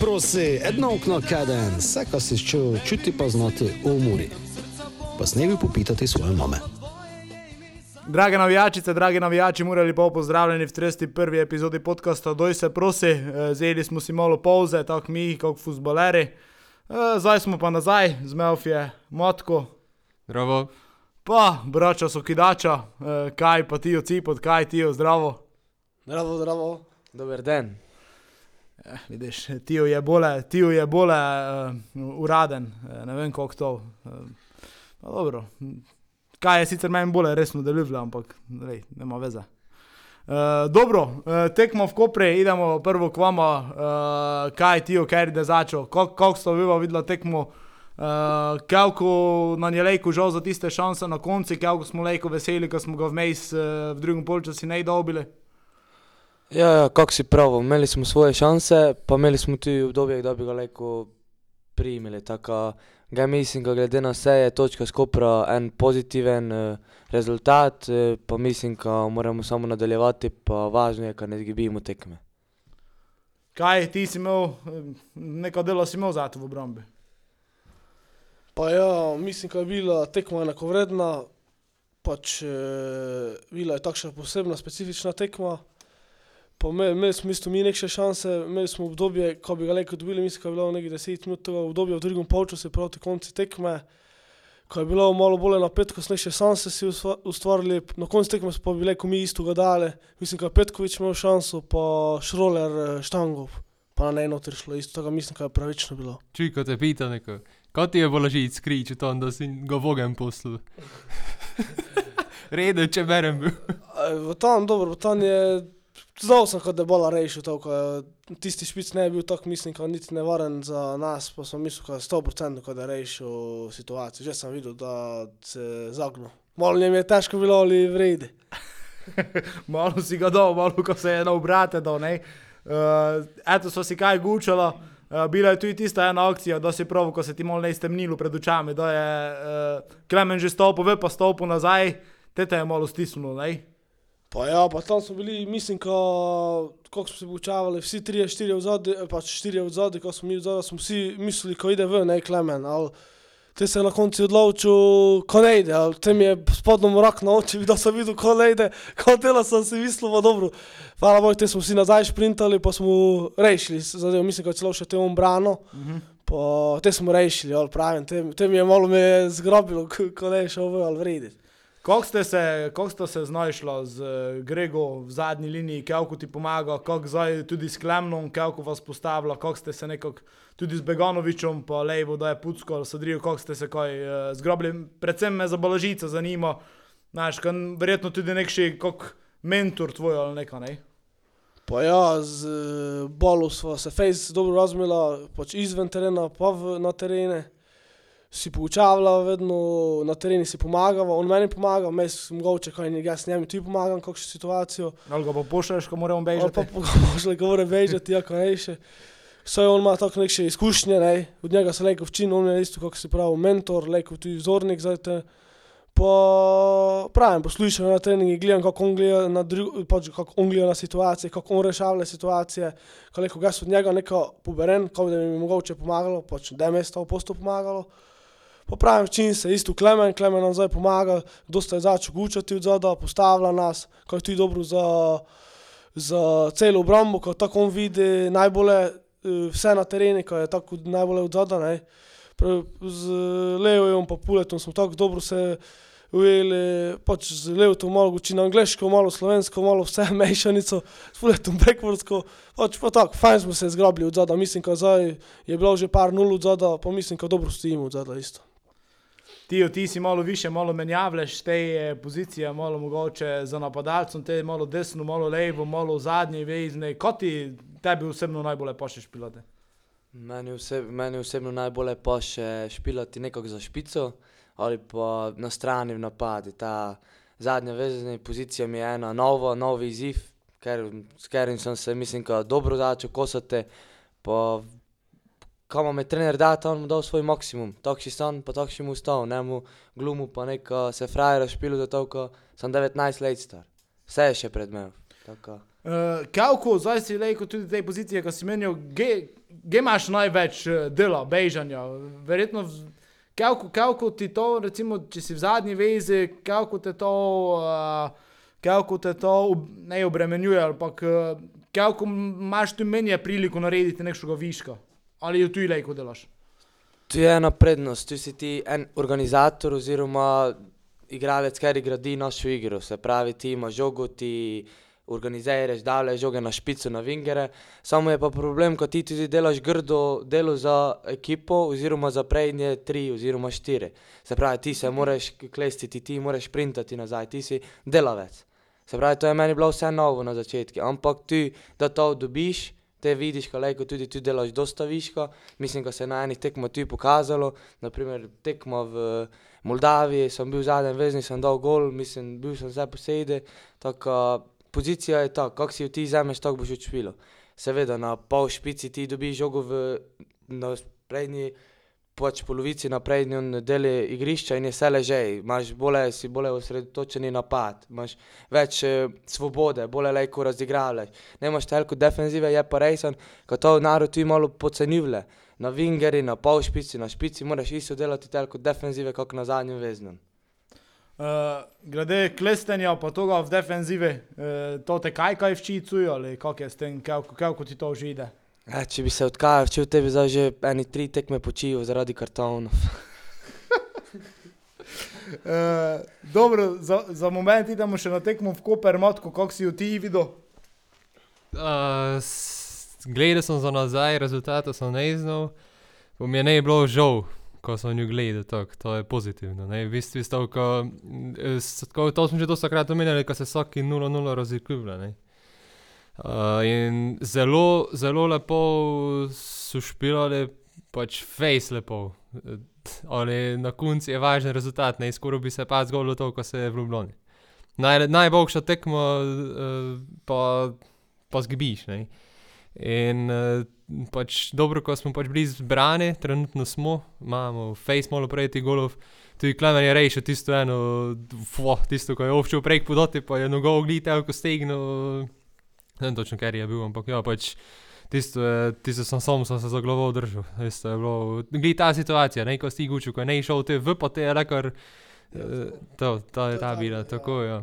Prosi, edno okno kaden, vse, kar si čutil, čuti pa znati v muri. Pa snevi popitati svoje mame. Drage navijačice, dragi navijači, morali pa pozdravljeni v 31. epizodi podcasta Doj se prosi. Eh, Zeli smo si malo pauze, tako mi, kot futboleri. Eh, Zdaj smo pa nazaj, z Melfije, Motko, Zdravo. pa brača so kidača, eh, kaj pa ti ocipot, kaj ti zdravo. Zdravo, zdravo. Dober dan. Eh, vidiš, Tio je bolje, Tio je bolje uh, uraden, eh, ne vem koliko to. Uh, dobro, kaj je sicer meni bolje, resno deluje, ampak lej, nema veze. Uh, dobro, uh, tekmo v Kopre, idemo prvo k vama, uh, kaj ti, kaj je začel, kako ste vi videli tekmo, uh, kako na njej žal za tiste šanse na koncu, kako smo lejko veseli, ko smo ga vmes uh, v drugem polčasu ne dobili. Ja, ja kako si prav, imeli smo svoje šanse, pa imeli smo tudi obdobje, da bi ga lahko primili. Tako ga mislim, da glede na vse je točka skopra en pozitiven eh, rezultat, eh, pa mislim, da moramo samo nadaljevati, pa važno je, da ne zgibimo tekme. Kaj ti si imel, eh, neko delo si imel za to v obrambi? Pa ja, mislim, da je bila tekma enakovredna. Pač eh, bila je takšna posebna, specifična tekma. Pa me- Imeli smo isto mi neke šanse, imeli smo obdobje, ko bi ga lahko dobili, mislim, da je bilo nekaj 10 minut tega obdobja v drugem polčasu proti koncu tekme. Ko je bilo malo bolj napet, ko smo neke šanse si ustva- ustvarili, na koncu tekme smo pa bili, ko mi isto ga dali. Mislim, da je Petkovič imel šanso, pa Šroler eh, štango, pa na eno ter šlo isto, tako mislim, da je pravično bilo. Čuj, ko te pita neko. Kaj ti je bilo skrič v tom, da si ga vogem poslal? Redo, če berem bil. V tam, dobro, v tam je. Znal sem, da je bolj rešil to, ko tisti špic ne bi bil tako, mislim, kot niti nevaren za nas, pa sem mislil, da je 100% da je rešil situacijo. Že sem videl, da se je zagnil. Malo njem je težko bilo ali vredi. malo si ga dal, malo ko se je na obrate ne. Uh, eto so si kaj gučalo. Uh, bila je tudi tista ena akcija, da si prav, ko se ti malo ne stemnilo pred očami, da je uh, Klemen že stopil, ve pa stopil nazaj, te te je malo stisnilo. ne. Pa ja, pa tam smo bili, mislim, ko, koliko smo se poučavali, vsi trije, štirje v zadnji, pač štirje v zadnji, ko smo mi v zadnji, smo vsi mislili, ko ide ven, ne Klemen, ali te se je na koncu odločil, ko ne ide, ali te mi je spodno mrak na oči, da sem videl, ko ne ide, ko tela sem si mislil, pa dobro. Hvala Bogu, te smo vsi nazaj šprintali, pa smo rešili zadevo, mislim, da je celo še te ombrano, Mhm. pa te smo rešili, ali pravim, te, te mi je malo me je zgrobilo, ko ko ne je šel ven, ali vredi. Kako ste se, kako ste se znašli z uh, Grego v zadnji liniji, kako ti pomaga, kako zdaj tudi s Klemnom, kako vas postavlja, kako ste se nekako tudi z Beganovičem, pa Levo, da je Pucko Sadrijo, kako ste se kaj uh, zgrobili. Predvsem me za balažica zanima, znaš, kan, verjetno tudi nekši kot mentor tvoj ali nekaj, ne? Pa ja, z eh, Bolu smo se fejs dobro razumela, pač izven terena, pa v, na terene. Si poučavala, vedno na terenu si pomagala, on meni pomaga, meni mogoče, kaj ne jaz njemu tudi pomagam, kakšno situacijo. Ali ga pa pošlješ, ko moramo bežati. pa pogošle govore bežati, jako ne še. Vse on ima tako neke izkušnje, ne? od njega se leko včin, on je isto, kako si pravi, mentor, leko tudi vzornik za te. Pa pravim, poslušam na treningi, gledam, kako on gleda na, dru, pač, kako on gleda na situacije, kako on rešava situacije, ko leko jaz od njega neko poberen, kako da bi mi mogoče pomagalo, pač da mi je to posto pomagalo. Pa pravim, čim se isto Klemen, Klemen nam zdaj pomaga, dosta je začel gučati od zada, postavlja nas, ko je tudi dobro za, za celo obrambo, ko tako on vidi najbolje eh, vse na terenu, ko je tako najbolje od zada, ne. Prav Z Leojem pa Puletom smo tako dobro se ujeli, pač z Leotom malo guči na angliško, malo slovensko, malo vse mešanico, s Puletom prekvorsko, pač pa tako, fajn smo se zgrabili od zada, mislim, ko zdaj je bilo že par nul od zada, pa mislim, ko dobro stojimo od zada isto. Ti, ti si malo više, malo menjavljaš te eh, pozicije, malo mogoče za napadalcem, te malo desno, malo levo, malo zadnje, vezne. Kot ti tebi osebno najbolje pašeš pilote? Meni, oseb, meni osebno najbolje pa še špilati nekako za špico ali pa na strani v napadi. Ta zadnja vezana pozicija mi je ena nova, nov izziv, ker, s katerim sem se, mislim, dobro začel kosati. Pa kam me trener da, tam mu dal svoj maksimum. Tako si sam, pa tako si mu stal, ne mu glumu pa neka se frajera špilu, zato ko sem 19 let star. Vse je še pred mejo. Uh, Kavko, zdaj si rekel tudi te pozicije, ki si menil, ge imaš največ eh, dela, bežanja. Verjetno, kavko, kavko ti to, recimo, če si v zadnji vezi, kavko te to, uh, kavko te to ne obremenjuje, ampak uh, kavko imaš tu menje priliko narediti nekšega viška. Ali jo tu i lejko delaš? Tu je ena prednost, tu si ti en organizator oziroma igralec, ki gradi našo igro. Se pravi, ti imaš žogo, ti organiziraš, dale žoge na špico, na vingere. Samo je pa problem, ko ti tudi delaš grdo delo za ekipo oziroma za prednje tri oziroma štiri. Se pravi, ti se moraš klestiti, ti moraš printati nazaj, ti si delavec. Se pravi, to je meni bilo vse novo na začetku, ampak ti, da to dobiš, te vidiš, ko tudi ti delaš dosta viška. Mislim, da se je na enih tekmah tudi pokazalo, naprimer tekma v Moldaviji, sem bil zadnji vezni, sem dal gol, mislim, bil sem vse posede, taka pozicija je taka, kako si jo ti vzameš, tako boš odšpilal. Seveda na pol špici ti dobiš žogo v na prednji pač polovici na prednjem delu igrišča in je vse ležej, imaš bolj, si bolj osredotočen na napad, imaš več eh, svobode, bolj lejko razigravljaš. Nemaš toliko defenzive, je pa res, ko to narod tudi malo podcenjuje. Na vingeri, na pol špici, na špici moraš isto delati toliko defenzive, kot na zadnjem veznem. Uh, glede klestenja, pa toga v defenzivi, uh, to te kaj kaj včicujo ali kako je s tem, kako, ti to že ide? E, če bi se odkajal, če v tebi zdaj že eni tri tekme počijo zaradi kartonov. Uh, dobro, za, za moment idemo še na tekmo v Koper, Matko, kako si jo ti videl? Uh, gledal sem za nazaj, rezultate sem ne znal. Pa mi je ne bilo žal, ko sem jo gledal, tako, to je pozitivno. Ne? V bistvu, sto, ko, eh, s- ko, to smo že dostakrat omenjali, ko se vsaki 0-0 razlikuje. Ne. Uh, in zelo, zelo lepo so špilali, pač face lepo. Eh, Ali na koncu je važen rezultat, ne skoraj bi se pa zgodilo to, ko se je v Ljubljani. Naj, najboljša tekma, uh, pa, pa zgibiš. Ne? In uh, pač dobro, ko smo pač bili zbrani, trenutno smo, imamo face malo prejeti golov. Tudi Klemen je rešil tisto eno, fo, tisto, ko je ovčil prek podoti, pa je nogo oglitev, ko stegnil. Ne vem točno, ker je bil, ampak ja, pač tisto, je, tisto sem sam sem se za glavo držal. Tisto je bilo, glej ta situacija, ne, ko si gučil, ko ne išel te v, pa te je rekar, eh, to, to je ta bila, tako ja.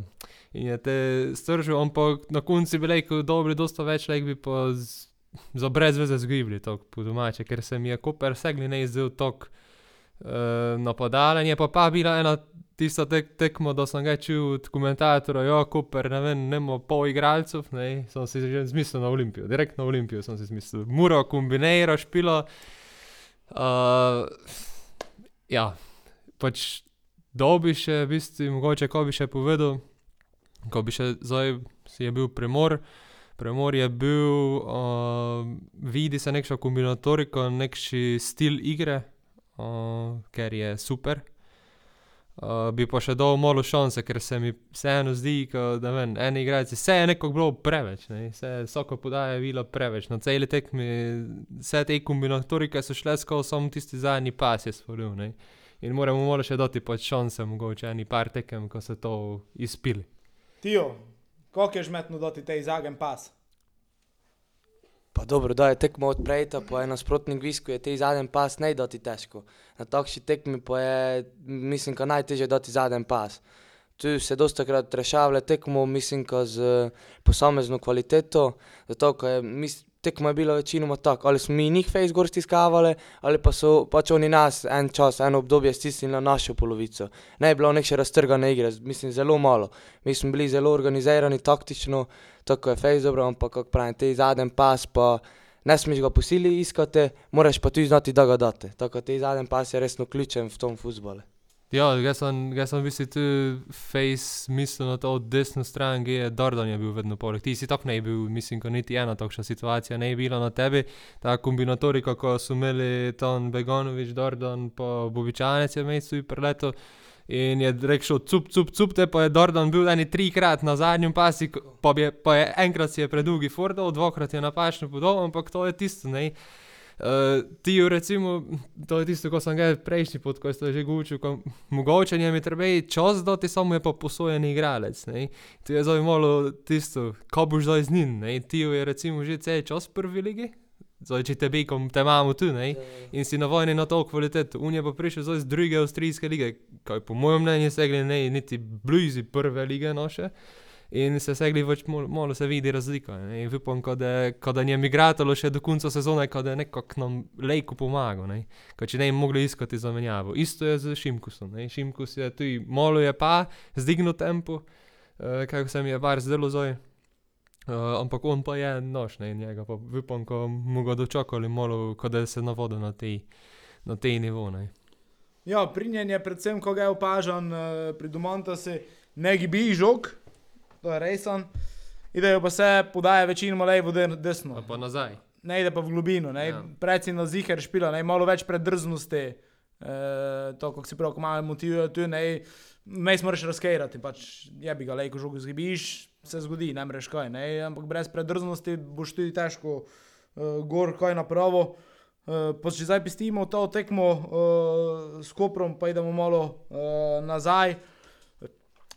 In je te stržil, ampak na koncu bi rekel, dobri, dosta več, lek bi pa z, za brez veze zgibli, tako po domače, ker se mi je Koper segli ne izdel tok uh, napadalen, je pa pa bila ena tista tek, tekmo, da sem ga čul od komentatorja, jo, Koper, ne vem, nemo pol igralcev, ne, sem si že zmislil na Olimpijo, direkt na Olimpijo sem si zmislil, Muro kombinira, špilo, uh, ja, pač dobi še, v bistvu, mogoče, ko bi še povedal, ko bi še zdaj si je bil premor. Premor je bil, uh, vidi se nekša kombinatorika, nekši stil igre, uh, ker je super. Uh, bi pa še dal malo šanse, ker se mi vseeno zdi, ko, da vem, eni igralci, vse je nekako bilo preveč, ne? vse vsako podaja je bilo preveč. Na celi tekmi, vse te kombinatorike so šle skozi, samo tisti zadnji pas je stvoril. Ne? In moramo malo še dati pač šanse, mogoče eni par tekem, ko se to izpili. Tijo, kako je žmetno doti te izagen pas? Pa dobro, da je tekmo odprejta, po enem nasprotnem gvisku je ti zadnji pas ne dati težko. Na takšni tekmi pa je, mislim, da najtežje dati zadnji pas. Tu se dosta krat rešavale tekmo, mislim, da z posamezno kvaliteto, zato ker je, tekma je bila večinoma tako, ali smo mi njih face gor stiskavali, ali pa so pač oni nas en čas, eno obdobje stisnili na našo polovico. Ne je bilo neke raztrgane igre, mislim, zelo malo. Mi smo bili zelo organizirani, taktično, tako je face dobro, ampak kako pravim, ti zadnji pas pa ne smeš ga posili iskati, moraš pa tudi znati, da ga date. Tako da ti zadnji pas je resno ključen v tom futbalu. Ja, jaz sem, jaz sem v bistvu tu face mislil na to desno stran, ki je Dordan je bil vedno poleg. Ti si tako ne bil, mislim, ko niti ena takšna situacija ne je bila na tebi. Ta kombinatorika, ko so imeli Ton Begonovič, Dordan, pa Bobičanec je mestu in preleto. In je rekel, cup, cup, cup, te pa je Dordan bil eni trikrat na zadnjem pasi, pa, je, pa je enkrat si je predolgi Fordov, dvakrat je napačno podal, ampak to je tisto, ne. Uh, ti, recimo, to je tisto, ko sem ga prejšnji pot, ko ste že govorili, mogoče njemu treba čas dati, samo je pa posojen igralec. Ne? To je zdaj malo tisto, ko boš zdaj z njim. Ne? Ti je recimo že cel čas v prvi ligi, zdaj če te bekom, te imamo tu ne? in si na vojni na to kvaliteto. Un je pa prišel zdaj z druge avstrijske lige, kaj po mojem mnenju segli ne niti blizu prve lige naše. In se segli več, malo se vidi razlika. Ne? In upam, da, da njem igratelj še do konca sezone, da je nekako nam lejko pomagal, ne? Kaj, če ne bi mogli iskati zamenjavo. Isto je z Šimkusom. Ne? Šimkus je tu, malo je pa, zdigno tempo, uh, kaj se mi je var zdelo zdaj. Uh, ampak on pa je nož, ne njega, pa upam, ko mu ga dočakali, malo, da se navodi na tej, na tej nivo. Ne? Ja, pri njem je predvsem, ko ga je opažen, uh, pri Dumonta se ne gibi žog to je resen. Idejo pa se podaja večinoma levo, desno. Pa nazaj. Ne ide pa v globino, ja. predvsem na ziger špila, ne malo več predrznosti. E, to, kako si prav, ko malo motivirajo, tu ne, me smo reš razkejrati, pač je bi ga lejko žogo zgibiš, se zgodi, ne mreš kaj, ne, ampak brez predrznosti boš tudi težko uh, gor kaj napravo. Uh, pa če zdaj pistimo to tekmo uh, s Koprom, pa idemo malo uh, nazaj.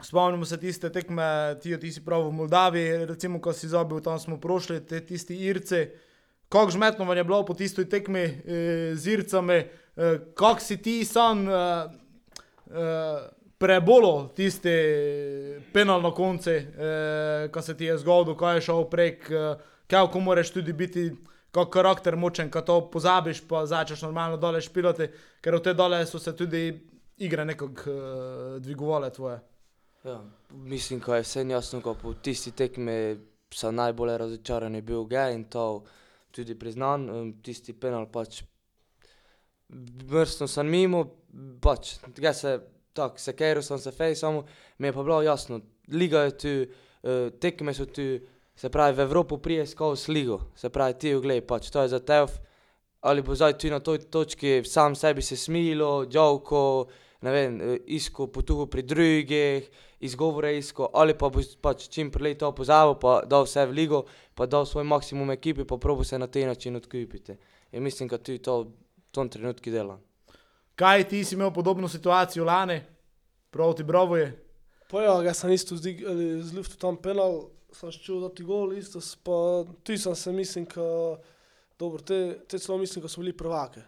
Spomnimo se tiste tekme, ti, ti si prav v Moldaviji, recimo, ko si zabil, tam smo prošli, te tisti Irci. Kako žmetno je bilo po tistoj tekmi e, z Ircami, e, kako si ti sam e, e, prebolo tisti penal na koncu, e, ko se ti je zgodil, ko je šel prek, e, kako moraš tudi biti. Kot karakter močen, ko to pozabiš, pa začneš normalno dole špilati, ker v te dole so se tudi igre nekako uh, dvigovale tvoje. Ja, mislim, da je vse jasno, ko po tisti tekmi sem najbolj razočaran, je bil G in to tudi priznan. Tisti penal pač vrstno sem mimo, pač tega se tako, se kero sem se fej, samo mi je pa bilo jasno, liga je tu, e, tekme so tu, se pravi v Evropo prije skozi ligo, se pravi ti oglej, pač to je za tev, ali bo zdaj tu na toj točki sam sebi se smilo, džavko, ne vem, e, isko potuho pri drugih, izgovore isko, ali pa boš pač čim prej to pozabil, pa dal vse v ligo, pa dal svoj maksimum ekipi, pa probo se na tej način odkupiti. In mislim, da tudi to v tom trenutku dela. Kaj ti si imel podobno situacijo lani, proti Brovoje? Pojo, ja sem isto z luftu tam penal, sem čutil, da ti gol, isto, pa tu sem se mislim, ka, dobro, te, te celo mislim, da smo bili prvake.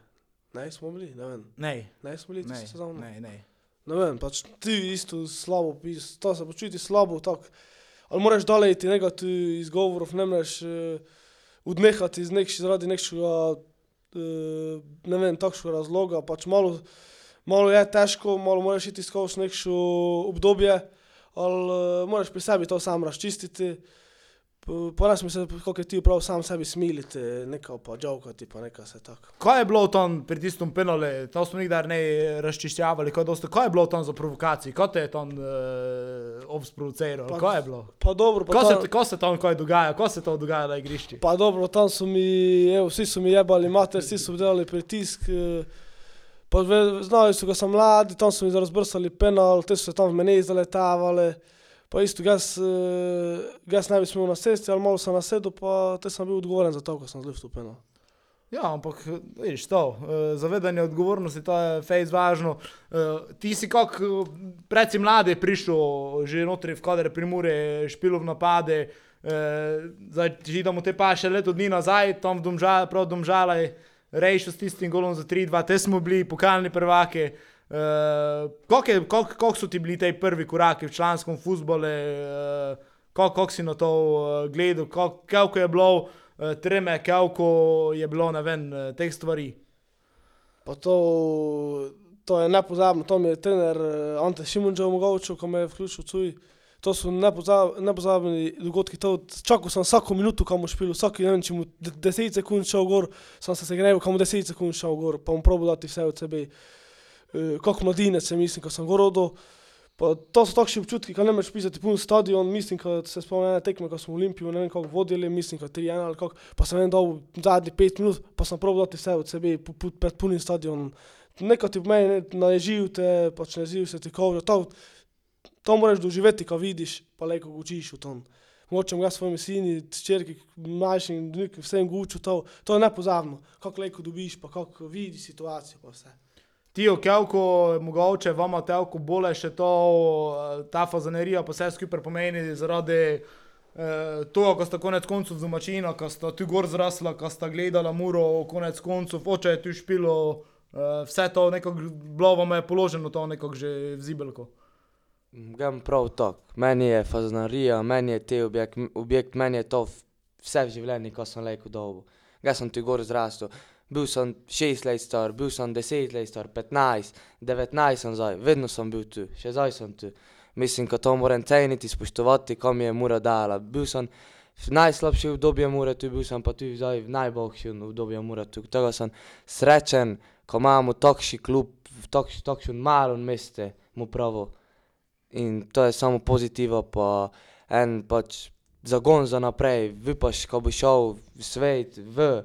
Ne, smo bili, ne vem. Ne. Ne, smo bili, ne, se zavno. Ne, ne. Ne vem, pač ti isto slabo, to se počuti slabo, tako. Ali moraš doleti nekaj izgovorov, ne moreš uh, odnehati iz nekš, zaradi nekšega, uh, ne vem, takšnega razloga, pač malo, malo je težko, malo moraš iti skozi nekšo obdobje, ali uh, moraš pri sebi to sam razčistiti. Poraz mi se, je ti prav sam sebi smiliti, nekaj pa džavkati, pa nekaj se tako. Kaj je bilo tam pri tistem penale, to smo nikdar ne razčiščavali, kaj, dosta, kaj je bilo tam za provokacije, kaj te je tam uh, obsproduciral, kaj je bilo? Pa dobro, pa ko, tam, se, ko se tam kaj dogaja, ko se to dogaja na igrišču? Pa dobro, tam so mi, evo, vsi so mi jebali mater, vsi so delali pritisk, uh, znali so, ko sem mladi, tam so mi razbrsali penal, te so se tam v mene zaletavali. Pa isto, jaz, jaz ne bi smel na cesti, ali malo sem na sedu, pa te sem bil odgovoren za to, ko sem zliftu penal. Ja, ampak vidiš to, zavedanje odgovornosti, to je fejs važno. Ti si kot predvsem mladi prišel, že notri v kadre primure, špilov napade, zdaj ti idemo te pa še leto dni nazaj, tam v domžale, prav domžale, rejšo s tistim golom za 3-2, te smo bili pokalni prvaki. Uh, Kako so ti bili ti prvi koraki v članskem futbolu, uh, kako si na to uh, gledal, kako je bilo uh, treme, kako je bilo na ven uh, teh stvari? Pa to, to je nepozabno, to mi je trener uh, Ante Šimunča omogočil, ko me je vključil cuj. To so nepozab, nepozabni dogodki. Čakal sem vsako minuto, kam špil, vsak dan, če mu 10 sekund šel gor, sem se segrejal, kam mu 10 sekund šel gor, pa mu probo dati vse od sebe. Eh, kot mladinec, mislim, ko sem gorodil. To so takšni občutki, ko ne moreš pisati pun stadion, mislim, ko se spomnim ene tekme, ko smo v Olimpiju, ne vem kako vodili, mislim, ko 3-1 ali kako, pa sem en dal zadnji 5 minut, pa sem probil dati vse od sebe, pred punim stadionom. Neko ti v meni naježiv te, pač naježiv se ti kovža, to, to moraš doživeti, ko vidiš, pa le ko učiš v tom. močem ga svojimi sini, črki, mlajšim, vsem guču, to, to je nepozabno, kako leko dobiš, pa kako vidiš situacijo, pa vse. Tijo, kelko, mogoče vama telko bole še to, ta fazanerija pa vse skupaj pomeni zaradi eh, to, ko sta konec koncev z domačina, ko sta tu gor zrasla, ko sta gledala muro, konec koncev, oče je tu špilo, eh, vse to nekako bilo vam je položeno to nekako že v zibelko. Grem prav tako. Meni je faznarija, meni je te objekt, objekt meni je to vse v življenju, ko sem lejko dolgo. Jaz sem tu gor zrastel. Bil sem šest let star, bil sem deset let star, petnajst, devetnajst sem zdaj, vedno sem bil tu, še zdaj sem tu. Mislim, ko to moram ceniti, spoštovati, ko mi je mura dala. Bil sem v najslabšem obdobju mure, tu bil sem pa tudi zdaj v najboljšem obdobju mure. Tu. Tega sem srečen, ko imamo takšen klub, v takš- malem mestu, mu pravo. In to je samo pozitivno, pa en pač zagon za naprej. Vipaš, ko boš šel v svet, v,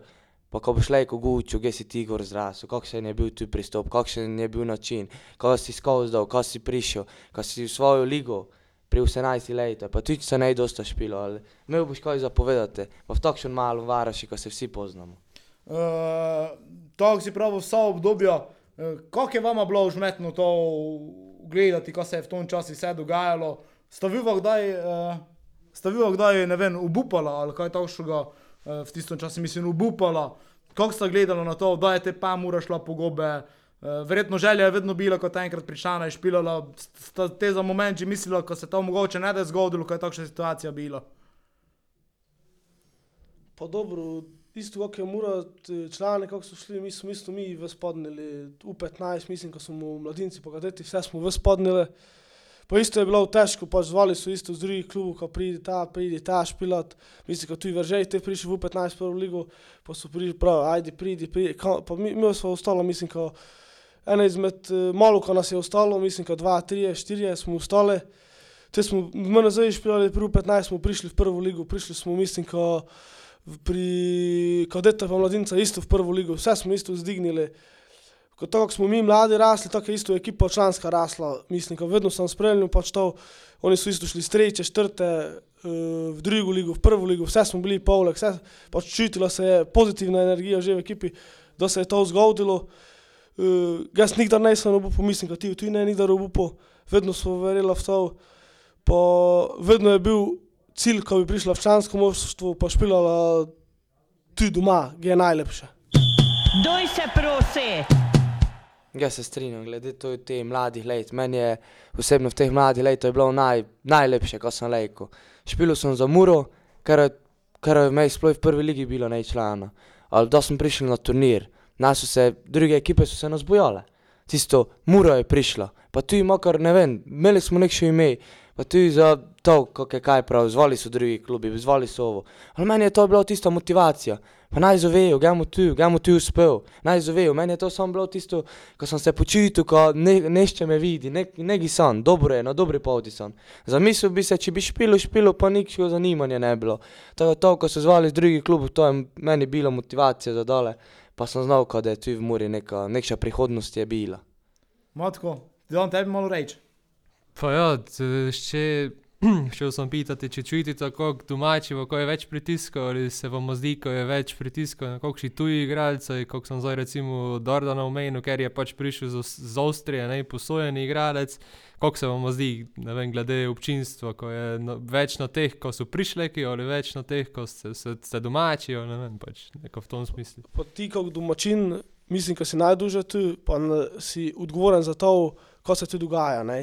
pa ko boš lejko gučil, kje si ti gor zrasel, kakšen je bil tu pristop, kakšen je bil način, ko si skozi dal, ko si prišel, ko si v svojo ligo? Pri 18 letih, pa tudi se ne je dosta špilo, ali imel boš kaj zapovedati, pa v takšnem malem varaši, ko se vsi poznamo. Uh, to si pravi vso obdobje, uh, kako je vama bilo užmetno to gledati, ko se je v tom času vse dogajalo. Sta vi kdaj, uh, sta vi kdaj, ne vem, obupala ali kaj takšnega? uh, v tistem času, mislim, obupala, kako sta gledala na to, da je te pa mura šla po gobe. Uh, verjetno želja je vedno bila, ko ta enkrat prišla in špilala, sta te za moment že mislila, ko se to mogoče ne da je zgodilo, ko je takšna situacija bila. Pa dobro, isto kot je mura, člani, kako so šli, mi smo mi v spodnili, U15, mislim, ko smo mladinci po kadeti, vse smo v spodnili. Pa isto je bilo težko, pač zvali so isto z drugih klubov, ko pridi ta, pridi ta špilat. Mislim, ko tu je vržej, te prišli v U15 prvo ligo, pa so prišli prav, ajde, pridi, pridi. Ka, pa mi, mi smo ostalo, mislim, ko ena izmed uh, malo, ko nas je ostalo, mislim, ko dva, tri, štiri smo ostali. Te smo, mene zdaj špilali pri U15, smo prišli v prvo ligo, prišli smo, mislim, ko pri kadeta pa mladinca isto v prvo ligo, vse smo isto zdignili. Ko kot smo mi mladi rasli, tako je isto ekipa članska rasla. Mislim, ko vedno sem spremljal pač to, oni so isto šli s tretje, četrte, eh, v drugo ligo, v prvo ligo, vse smo bili poleg, vse pač čutila se je pozitivna energija že v ekipi, da se je to zgodilo. Uh, jaz nikdar nisem obupal, mislim, da ti tudi ne nikdar obupal, vedno smo verjeli v to. Pa vedno je bil cilj, ko bi prišla v člansko moštvo, pa špilala tudi doma, ki je najlepše. Doj se prosi! Jaz se strinjam, glede to te mladih let. Meni je osebno v teh mladih letih bilo naj, najlepše, ko sem lejko. Špil sem za Muro, kar je, je meni sploh v prvi ligi bilo najčlano. Ali da sem prišel na turnir, nas so se, druge ekipe se nas bojale. Tisto Muro je prišla, pa tu ima kar ne vem, imeli smo nekše ime, pa tu za to, kako je kaj prav, zvali so drugi klubi, zvali so ovo. Ali meni je to bila tista motivacija. Pa naj zovejo, gremo tu, gremo tu uspel, naj zovejo. Meni je to samo bilo tisto, ko sem se počutil, ko ne, nešče me vidi, ne, neki san, dobro je, na dobri poti sem. Zamislil bi se, če bi špilo, špilo, pa nikšega zanimanja ne bilo. To je to, ko so zvali z drugih klubov, to je meni bila motivacija za dole, pa sem znal, da je tu v Muri neka, prihodnost je bila. Matko, da tebi malo reči. Pa ja, še šel sem pitati, če čutite, kako domači, kako je več pritiskov, ali se vam zdi, ko je več pritiskov na kakšni tuji igralci, kot sem zdaj recimo Dordana omenil, ker je pač prišel z, z Avstrije, ne posojeni igralec. Kako se vam zdi, ne vem, glede občinstva, ko je no, več na teh, ko so prišleki, ali več na teh, ko ste, ste, ste domači, ali ne vem, pač neko v tom smislu. Pa ti kot domačin, mislim, da si najduže tu, pa si odgovoren za to, kaj se tu dogaja. Ne?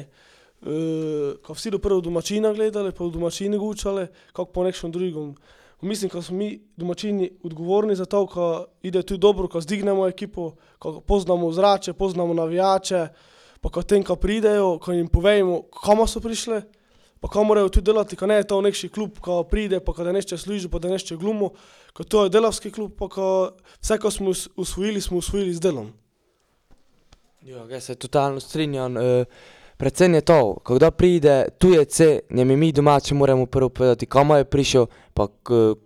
Uh, ko vsi do prvo domačina gledali, pa v domačini gučali, kako po nekšnem drugem. Mislim, da smo mi domačini odgovorni za to, ko ide tu dobro, ko zdignemo ekipo, ko poznamo zrače, poznamo navijače, pa ko tem, ko pridejo, ko jim povemo, kamo so prišli, pa ko morajo tu delati, ko ne je to nekši klub, ko pride, pa ko da nešče služi, pa da nešče glumo, ko to je delavski klub, pa ko vse, ko smo us- usvojili, smo usvojili z delom. Ja, jaz se totalno strinjam. Uh, predvsem je to, kdo pride tujec, njemi mi domači moramo prvo povedati, kamo je prišel,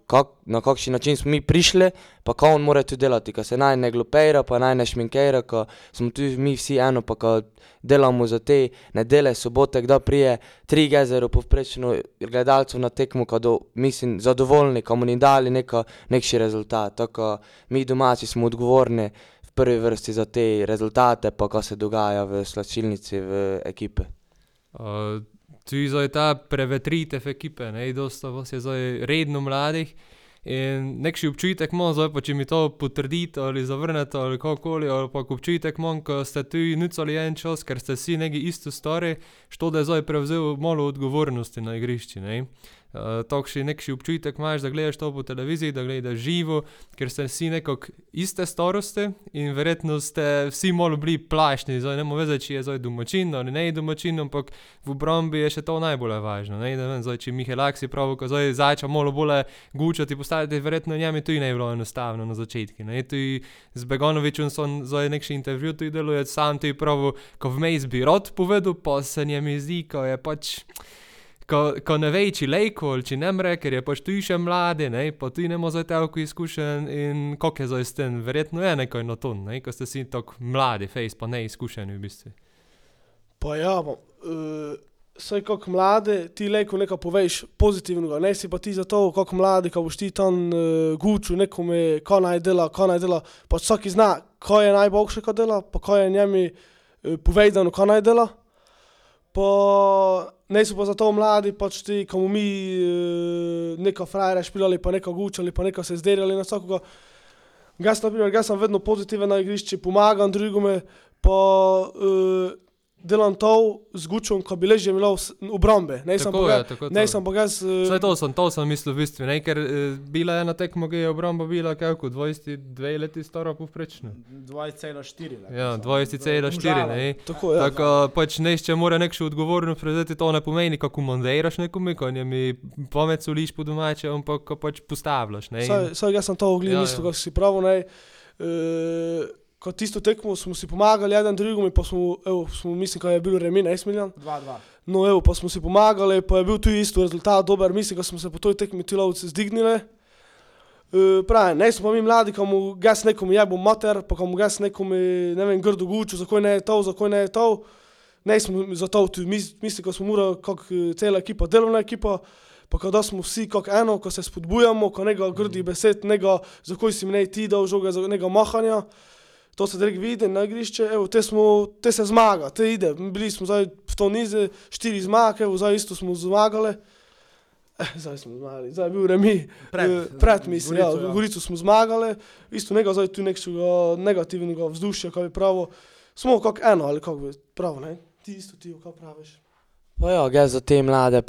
kak, na kakšen način smo mi prišli, pa kako on mora tu delati, ko se naj ne glupira, pa naj ne šminkira, ko smo tu mi vsi eno, pa ko delamo za te nedele, sobote, kdo prije, tri gezero povprečno gledalcev na tekmo, ko do, mislim, zadovoljni, ko mu ni dali neko, nekši rezultat, tako mi domači smo odgovorni prvi vrsti za te rezultate, pa ko se dogaja v slačilnici, v ekipe. Uh, tu je zdaj ta prevetritev ekipe, ne, dosta vas je zdaj redno mladih. In nekši občutek imam, zdaj pa če mi to potrdite ali zavrnete ali kakorkoli, ali pa občutek imam, ko ste tu nucali en čas, ker ste vsi neki isto stari, što da je zdaj prevzel malo odgovornosti na igrišču. Uh, takši nekši občutek imaš, da gledaš to po televiziji, da gledaš živo, ker ste vsi nekako iste starosti in verjetno ste vsi malo bili plašni, zdaj ne moremo vedeti, če je zdaj domačin ali ne domačin, ampak v obrambi je še to najbolj važno, ne, ne vem, zdaj če Mihelaksi pravi, ko zdaj začne malo bolj gučati, postaviti, verjetno njemu tudi ne bi bilo enostavno na začetku, ne, tudi z Beganovićem sem zdaj nekši intervju tudi delal, sam tudi pravi, ko vmes bi rad povedal, pa se njemu zdi, ko je pač, ko, ko ne ve, če lejko ali če ne mre, ker je pač tudi še mladi, ne, pa tudi ne more zdaj toliko izkušenj in kako je tem, verjetno je nekaj na to, ne, ko ste si tako mladi, fejst pa neizkušeni v bistvu. Pa ja, bo, uh, saj kako mlade, ti lejko nekaj poveš pozitivnega, ne si pa ti za to, kako mladi, ko boš ti tam uh, gučil nekome, ko naj dela, ko naj dela, pa vsak zna, ko je najboljše, ko dela, pa ko je njemi uh, povedano, ko naj dela. Pa ne so pa zato mladi, pač ti, ko mi uh, neko frajere špilali, pa neko gučali, pa neko se zderjali na vsakoga. Jaz, na primer, jaz sem vedno pozitiven na igrišču, pomagam drugome, pa uh, delam to z gučom, ko bi ležal imel obrambe. Ne sem je, tako ne to. sem pa jaz. Uh, Saj to sem, to sem mislil v bistvu, ne, ker eh, bila je ena tekma, ki je obramba bila kako, 22 leti stara povprečno. 20,4. Ja, 20,4, ne. Tako je. Ja. Tako pač nešče mora nekšo odgovornost prevzeti, to ne pomeni, kako mandiraš nekomu, ko njemi pamet soliš po domače, ampak ko pač postavljaš, ne. Saj, saj jaz sem to ogledal, Ja, ja, ja. ja. si prav, ne. Uh, ko tisto tekmo smo si pomagali, eden drugemu, pa smo, evo, smo mislim, ko je bil remi, ne smiljan. 2-2. No, evo, pa smo si pomagali, pa je bil tu isto rezultat dober, mislim, da smo se po toj tekmi ti lovci zdignili. Uh, pravi, ne smo mi mladi, ko mu gas nekomu jebo mater, pa ko mu gas nekomu, ne vem, grdo guču, zakaj ne je to, zakaj ne je to. Ne smo za to tu, mislim, ko smo morali, kot cela ekipa, delovna ekipa, pa ko da smo vsi kot eno, ko se spodbujamo, ko nekaj grdih besed, nekaj, zakaj si mi ne ti dal žoga, nekaj mahanja. To se direkt vidi na igrišče, evo, te, smo, te se zmaga, te ide. Bili smo zdaj v to nize, štiri zmage, evo, zdaj isto smo zmagali. Eh, zdaj smo zmagali, zdaj je bil remi. Pred, Eh, pred mislim, ja, Gorico, ja. Gorico smo zmagali, isto nekaj zdaj tu nekega negativnega vzdušja, kaj bi pravo. Smo kot eno, ali kako bi pravo, ne? Ti isto ti, kaj praviš. Pa ja, jaz za te mlade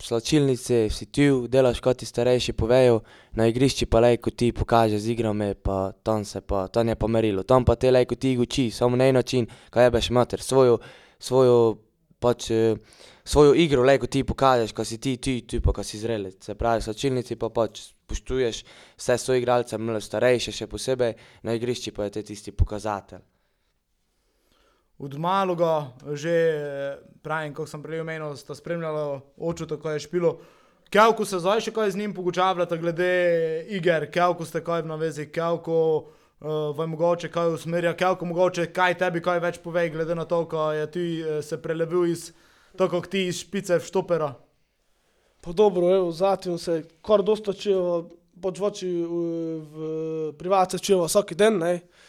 pravim. Slačilnice si tu, delaš kot ti starejši povejo, na igrišču pa lejko ti pokaže z igrami, pa tam se pa, tam je pa merilo. Tam pa te lejko ti uči, samo na en način, kaj jebeš mater, svojo, svojo, pač, eh, svojo igro lejko ti pokažeš, ko si ti tu, tu pa ko si zrelec. Se pravi, slačilnici pa pač spoštuješ vse svoje igralce, malo starejše še posebej, na igrišču pa je te tisti pokazatelj. Od malega, že eh, pravim, kot sem prej omenil, sta spremljala oče, tako je špilo. Kjavko se zdaj še kaj z njim pogučavljate, glede iger, kjavko ste kaj v navezi, kjavko uh, vam mogoče kaj usmerja, kjavko mogoče kaj tebi kaj več pove, glede na to, ko je ti uh, se prelevil iz, tako kot ti iz špice v štopera. Pa dobro, evo, zatim se kar dosta čujeva, pač v oči v, v privatce čujeva vsak dan, ne. E,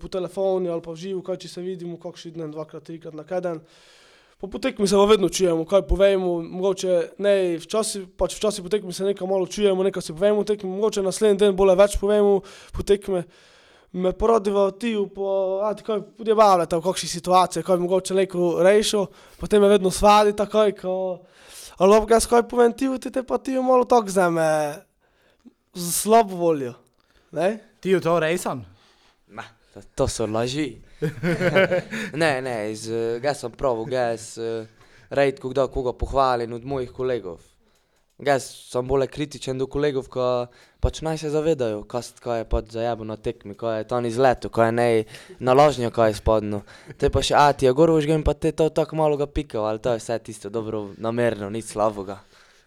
po telefonu ali pa v živo, kaj če se vidimo, kakšen dan, dvakrat, trikrat na kaden. Po tekmi se pa vedno čujemo, kaj povemo, mogoče ne, včasih, pač včasih po tekmi se nekaj malo čujemo, nekaj si povemo, tekmi, mogoče naslednji dan bolj več povemo po tekmi. Me porodiva ti, pa, a ti kaj podjebavljate v kakšni situaciji, kaj mogoče lejko rešil, potem me vedno svadi takoj, ko, ali pa jaz kaj povem ti, ti te pa ti malo tako zame, z slabo voljo, ne? Ti je to rejsan? Ma, to, to so laži. ne, ne, iz, uh, jaz sem prav, jaz uh, redko kdo koga pohvalim od mojih kolegov. Jaz sem bolj kritičen do kolegov, ko pač naj se zavedajo, kaj, kaj je pač zajabo na tekmi, kaj je tam izletu, kaj je nej naložnjo, kaj je spodno. Te pa še, a ti je gor užgem, pa te to tako malo ga pikal, ali to je vse tisto dobro namerno, nič slabega.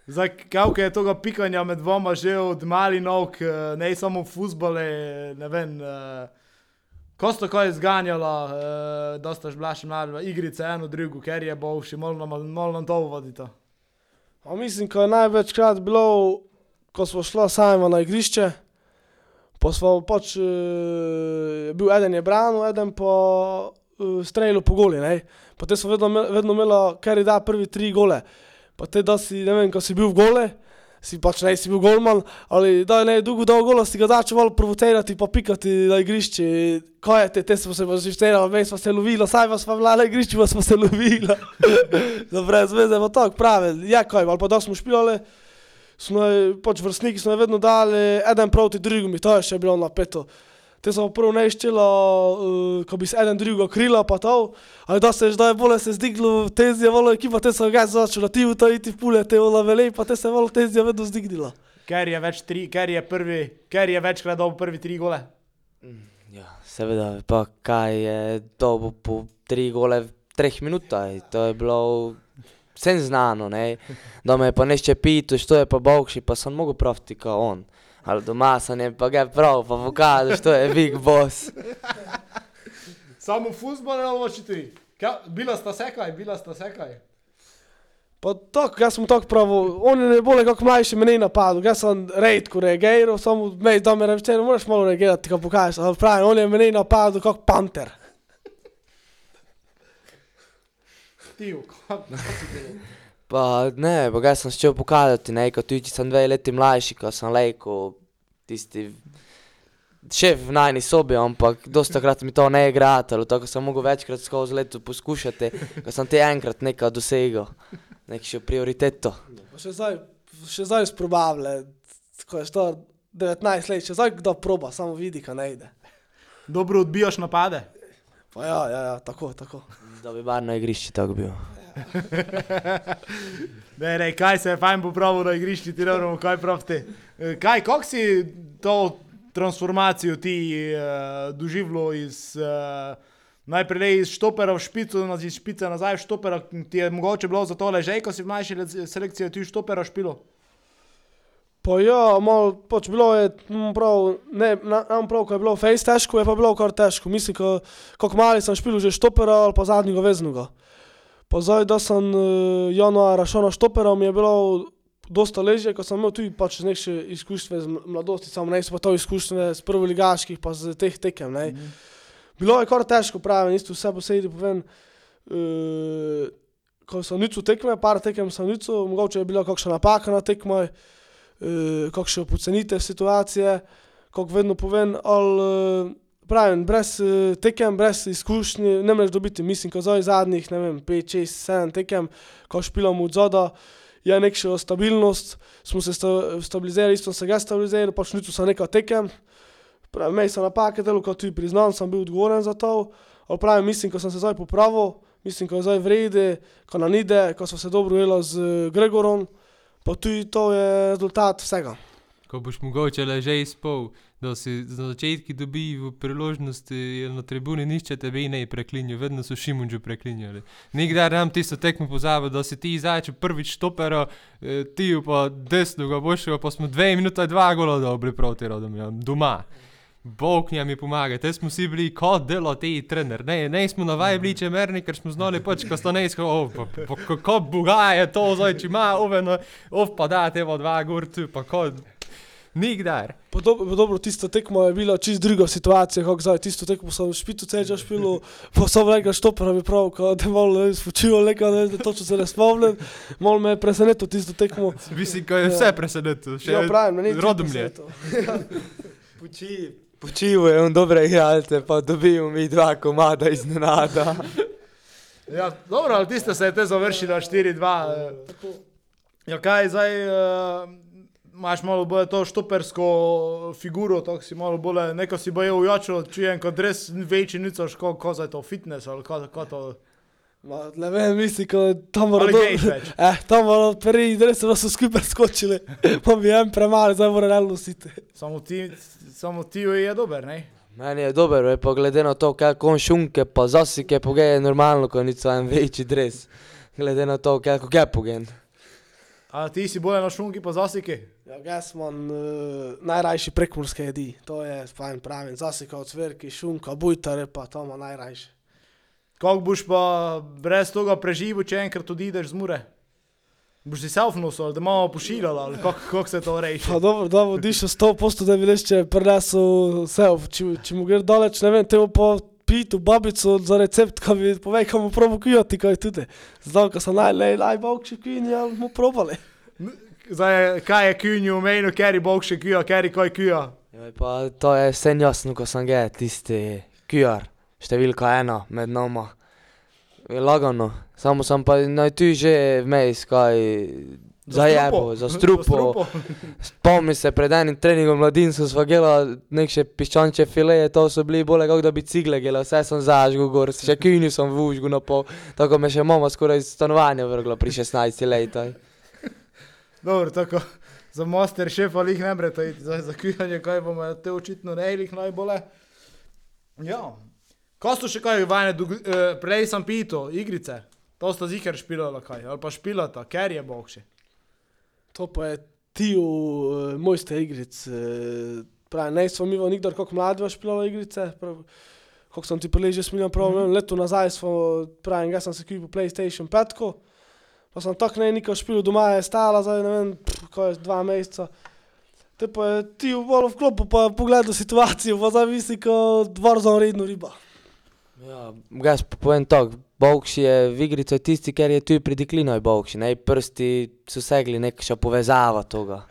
Zdaj, kako je tega pikanja med dvoma že od malih nog, ne samo fusbole, ne vem. eh, Ko sta kaj zganjala, eh, da sta bila še mlada, igrice eno drugo, ker je bovši, malo nam, malo nam to vodita. A mislim, ko je največkrat bilo, ko smo šli sami na igrišče, pa smo pač, uh, bil eden je branil, eden pa uh, streljal po goli, ne. Pa te so vedno, vedno imelo, ker je da prvi tri gole. Pa te da si, ne vem, ko si bil v gole, si pač ne si bil golman, ali da ne dolgo dal gola, si ga začel malo provocirati pa pikati na igrišče. Kaj je te, te smo se pa že vsteli, vmes smo se lovili, saj vas pa bila na igrišču, vas smo se lovili. da brez veze, pa tako pravi, ja kaj, ali pa da smo špilali, smo pač vrstniki smo vedno dali eden proti drugemu, to je še bilo napeto. Te so prvo neščilo, uh, ko bi se eden drugega krila, pa to, ali da se je zdaj bolje se zdiglo, tezija volo ekipa, te so ga začela, ti v to iti v pule, te vola vele, pa te se volo tezija vedno zdignila. Ker je več tri, ker je prvi, ker je večkrat dal prvi tri gole. Ja, seveda, pa kaj je bo po tri gole v treh minutah, to je bilo vsem znano, ne. Da me je pa nešče pitu, što je pa bogši, pa sem mogel praviti kao on. Ali doma sem je pa ga prav, pa pokazal, što je big boss. Samo fusbol ali še tri. Ka, bila sta sekaj, bila sta sekaj. Pa tako, jaz sem tako prav, on je bolje kot mlajši me ni napadel, jaz sem redko reagiral, samo me da me reče, moraš malo reagirati, ko pokažeš, ali pravi, on je me ni napadel kot panter. Ti, kako Pa ne, pa ga sem šel pokazati, ne, kot tudi sem dve leti mlajši, ko sem lejko tisti šef v najni sobi, ampak dosta krat mi to ne je gratalo, tako sem mogel večkrat skozi leto poskušati, ko sem te enkrat nekaj dosegel, nekšo prioriteto. Pa še zdaj, še zdaj sprobavle, ko je star 19 let, še zdaj kdo proba, samo vidi, kaj ne ide. dobro odbijaš napade. Pa ja, ja, ja, tako, tako. Da bi bar na igrišču tako bil. Ne, ne, kaj se je fajn popravil na igrišču, ti ravno kaj pravite. Eh, Kaj, kako si to transformacijo ti uh, doživljal iz uh, najprej iz štopera v špico, naz- iz špice nazaj v štopera, ti je mogoče bilo za tole že, ko si v mlajši le- selekciji ti v štopera špilo? Pa ja, malo, pač bilo je prav, ne, na- nam prav, ko je bilo fejs težko, je pa bilo kar težko. Mislim, ko, kako mali sem špil že štopera ali pa zadnjega veznega. Pa zdaj, da sem uh, januara šel na štopera, mi je bilo dosta ležje, ko sem imel tudi pač neke izkušnje z ml- mladosti, samo ne so pa to izkušnje z prvoligaških, pa z teh tekem, ne. Bilo je kar težko, pravim, isto vse posebej povem. Uh, ko sem nico tekme, par tekem sem nico, mogoče je bila kakšna napaka na tekmoj, uh, kakšne pocenite situacije, kako vedno povem, ali uh, pravim, brez uh, tekem, brez izkušnje, ne moreš dobiti, mislim, ko zdaj zadnjih, ne vem, 5, 6, 7 tekem, ko špilamo od zoda, je nekša stabilnost, smo se sta, stabilizirali, isto se ga stabilizirali, pač nico sem nekaj tekem, pravim, mej sem napake delo, kot tudi priznam, sem bil odgovoren za to, ali pravim, mislim, ko sem se zdaj popravil, mislim, ko je zdaj vrede, ko nam ide, ko smo se dobro ujeli z eh, Gregorom, pa tudi to je rezultat vsega. Ko boš mogoče le že izpol, da si na začetku dobi v priložnosti je na tribuni nišče tebe ne preklinjal, vedno so Šimunžu preklinjali. Nikdar nam tisto tekmo pozabil, da si ti začel prvič topero, eh, ti pa desno ga boš pa smo dve minuti, dva gola dobri proti rodom, doma. Bog nam je pomaga, te smo si bili kot delo te trener. Ne, ne smo navajali bili čemerni, ker smo znali pač, ko sta ne pa kako boga je to, zdaj če ima oveno, ov pa da te dva gor tu, pa kot nikdar. Pa dobro, dobro, tisto tekmo je bila čist druga situacija, kot zdaj, tisto tekmo sem špitu ceča špilo, pa sem rekel, štopera bi prav, ko da malo spočival, nekaj, ne, da točno se ne spomnim, malo me je presenetilo tisto tekmo. Mislim, ko je vse presenetilo, še Ja, pravim, ni rodomlje. Počivo je on dobre igralce, pa dobijo mi dva komada iznenada. Ja, dobro, ali tiste se je te završila 4-2. eh. Ja, kaj zdaj, uh, imaš malo bolj to štopersko figuro, tako si malo bolj, neko si boje ujačil, čujem, kot res večji nicoš, ko, ko za to fitness ali ko, ko to. Ma, ne vem, misli, ko tam mora Ali dol- gejš več? Eh, tam mora prvi, da so vas skupaj skočili. Pa bi en premalo, zdaj mora realno nositi. Samo ti, samo ti je dober, ne? Meni je dober, vej, pa glede na to, kako on šunke, pa zasike pogeje normalno, ko ni en večji dres. Glede na to, kako je pogen. A ti si bolj na šunki pa zasiki? Ja, jaz imam uh, najrajši prekmurske jedi, to je fajn pravim. Zasika od cvrki, šunka, bujtare, pa to ima najrajši. Kako boš pa brez tega preživel, če enkrat odideš z mure? Boš si self nosil, ali da imamo pošiljali, ali kako, kako se to reče? Pa dobro, da bo dišel 100% da bi reče prinesel self, če, če mu gre daleč, ne vem, te bo pa pitu babico za recept, ko bi povej, kam mu probo kujati, kaj tudi. Zdaj, ko so najlej, najboljši kujni, ja, mu probali. Zdaj, kaj je kjunju omenil, ker je bog še kjuja, ker je kaj kjuja. Joj, pa to je vse jasno, ko sem ga tisti QR, številka ena med nama. Je Lagano, samo sem pa naj tu že vmes kaj zajebo, za strupo. Spomni se, pred enim treningom mladincev sva gela nek še piščanče fileje, to so bili bolje, kot da bi cigle gela, vse sem zažgal gor, še kjunju sem v užgu na pol, tako me še mama skoraj iz stanovanja vrgla pri 16 letih. Dobro, tako za master šef ali jih ne brete, za, za kujanje, kaj bomo te očitno rejlih najbolje. Ja. Ko so še kaj vajne, dog- eh, prej sem pito, igrice, to sta zihar špilala kaj, ali pa špilata, ker je bog še. To pa je tiju uh, mojster igric. Uh, pravi, ne smo mi nikdar kako mladi špilali igrice. Prav, kako sem ti prej že smilil, prav, mm -hmm. leto nazaj smo, pravim, jaz sem se kupil PlayStation 5. Pa sem tako ne neko špil doma, je stala zdaj, ne vem, pff, ko je dva meseca. Te pa je ti v bolj v klopu, pa pogledal situacijo, pa zdaj misli, kot dvorzon redno riba. Ja, jaz povem tako, Bovši je v igrici tisti, ker je tu pri deklinoj Bovši, ne prsti so segli neka povezava toga.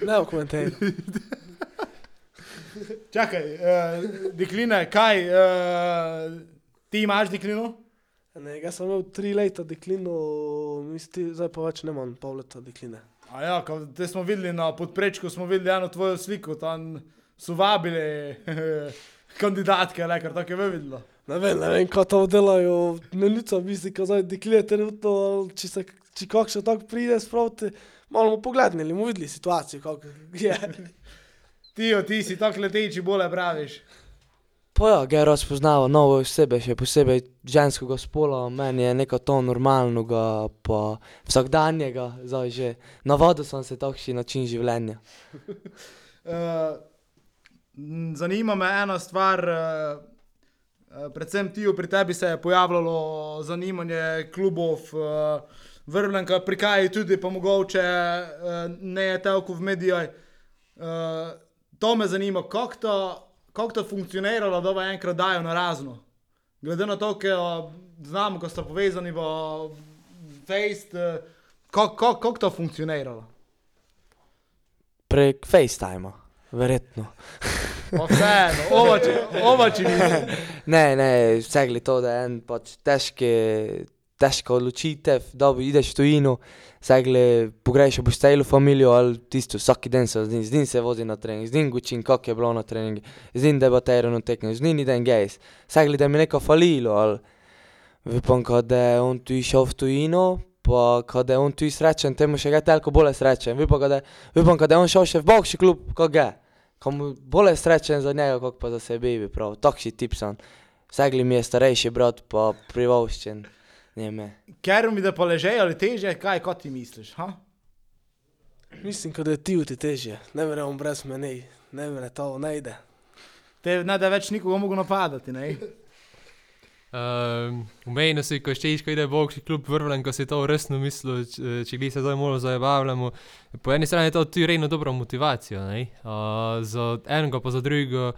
Ne v komentarju. Čakaj, uh, dekline, kaj, uh, ti imaš deklino? Ne, jaz sem imel tri leta deklino, misli, zdaj pa več ne imam pol leta dekline. A ja, ko te smo videli na podprečku, smo videli eno tvojo sliko, tam so vabili kandidatke, le kar tako je videlo. Ne vem, ne vem, kaj to delajo, ne nico misli, ko zdaj dekline trenutno, če se, če kakšno tako pride sproti, malo bomo pogledali, bomo videli situacijo, kako je. Ti, ti si tako leteči, bolje praviš. Pa ja, ga razpoznava nove osebe, še posebej ženskega spola, meni je neko to normalnega, pa vsakdanjega, zdaj že navadil sem se takšni način življenja. Uh, zanima me ena stvar, uh, uh, predvsem ti, pri tebi se je pojavljalo zanimanje klubov, uh, vrlenka, prikaji tudi, pa mogoče ne je telko v medijih. To me zanima, kako to, to funkcioniralo, da vam enkrat dajo na razno. Glede na to, ker znamo, ko ste povezani v Face, uh, kako, kako, kako to funkcioniralo. Prek FaceTima, verjetno. Vseeno, ovači, ovači. Ne, ne, segli to, da je en pač težke, težka odločitev, da ideš v tujino, segli pogrešal boš celo familijo ali tisto, vsak dan se z njim, z njim se vozi na trening, z njim učim, kako je bilo na treningu, z njim debatiram na tekmi, z njim idem gejs, segli da mi neko falilo, ali vipam, kad je on tu išel v tujino, pa kad je on tu srečen, temu še ga telko bolje srečen, vipam, kad je, vipam, kad je on šel še v bokši klub, kako je. Komu bolje srečen za njega, kot pa za sebe, bi prav. Takšni tip sem. Segli mi je starejši brat, pa privoščen. Njeme. Ker mi da pa leže ali teže, kaj kot ti misliš? Ha? Mislim, da je ti v ti težje, ne verjamem brez mene, ne verjamem, to ne ide. Te ne da več nikoga mogo napadati, ne? Um, Umejno si, ko ščeš, ko ide bokši klub vrvlen, ko si to resno mislil, če, če gli se zdaj malo zabavljamo. Po eni strani je to tudi rejno dobra motivacija, ne? Uh, za enega pa za drugega,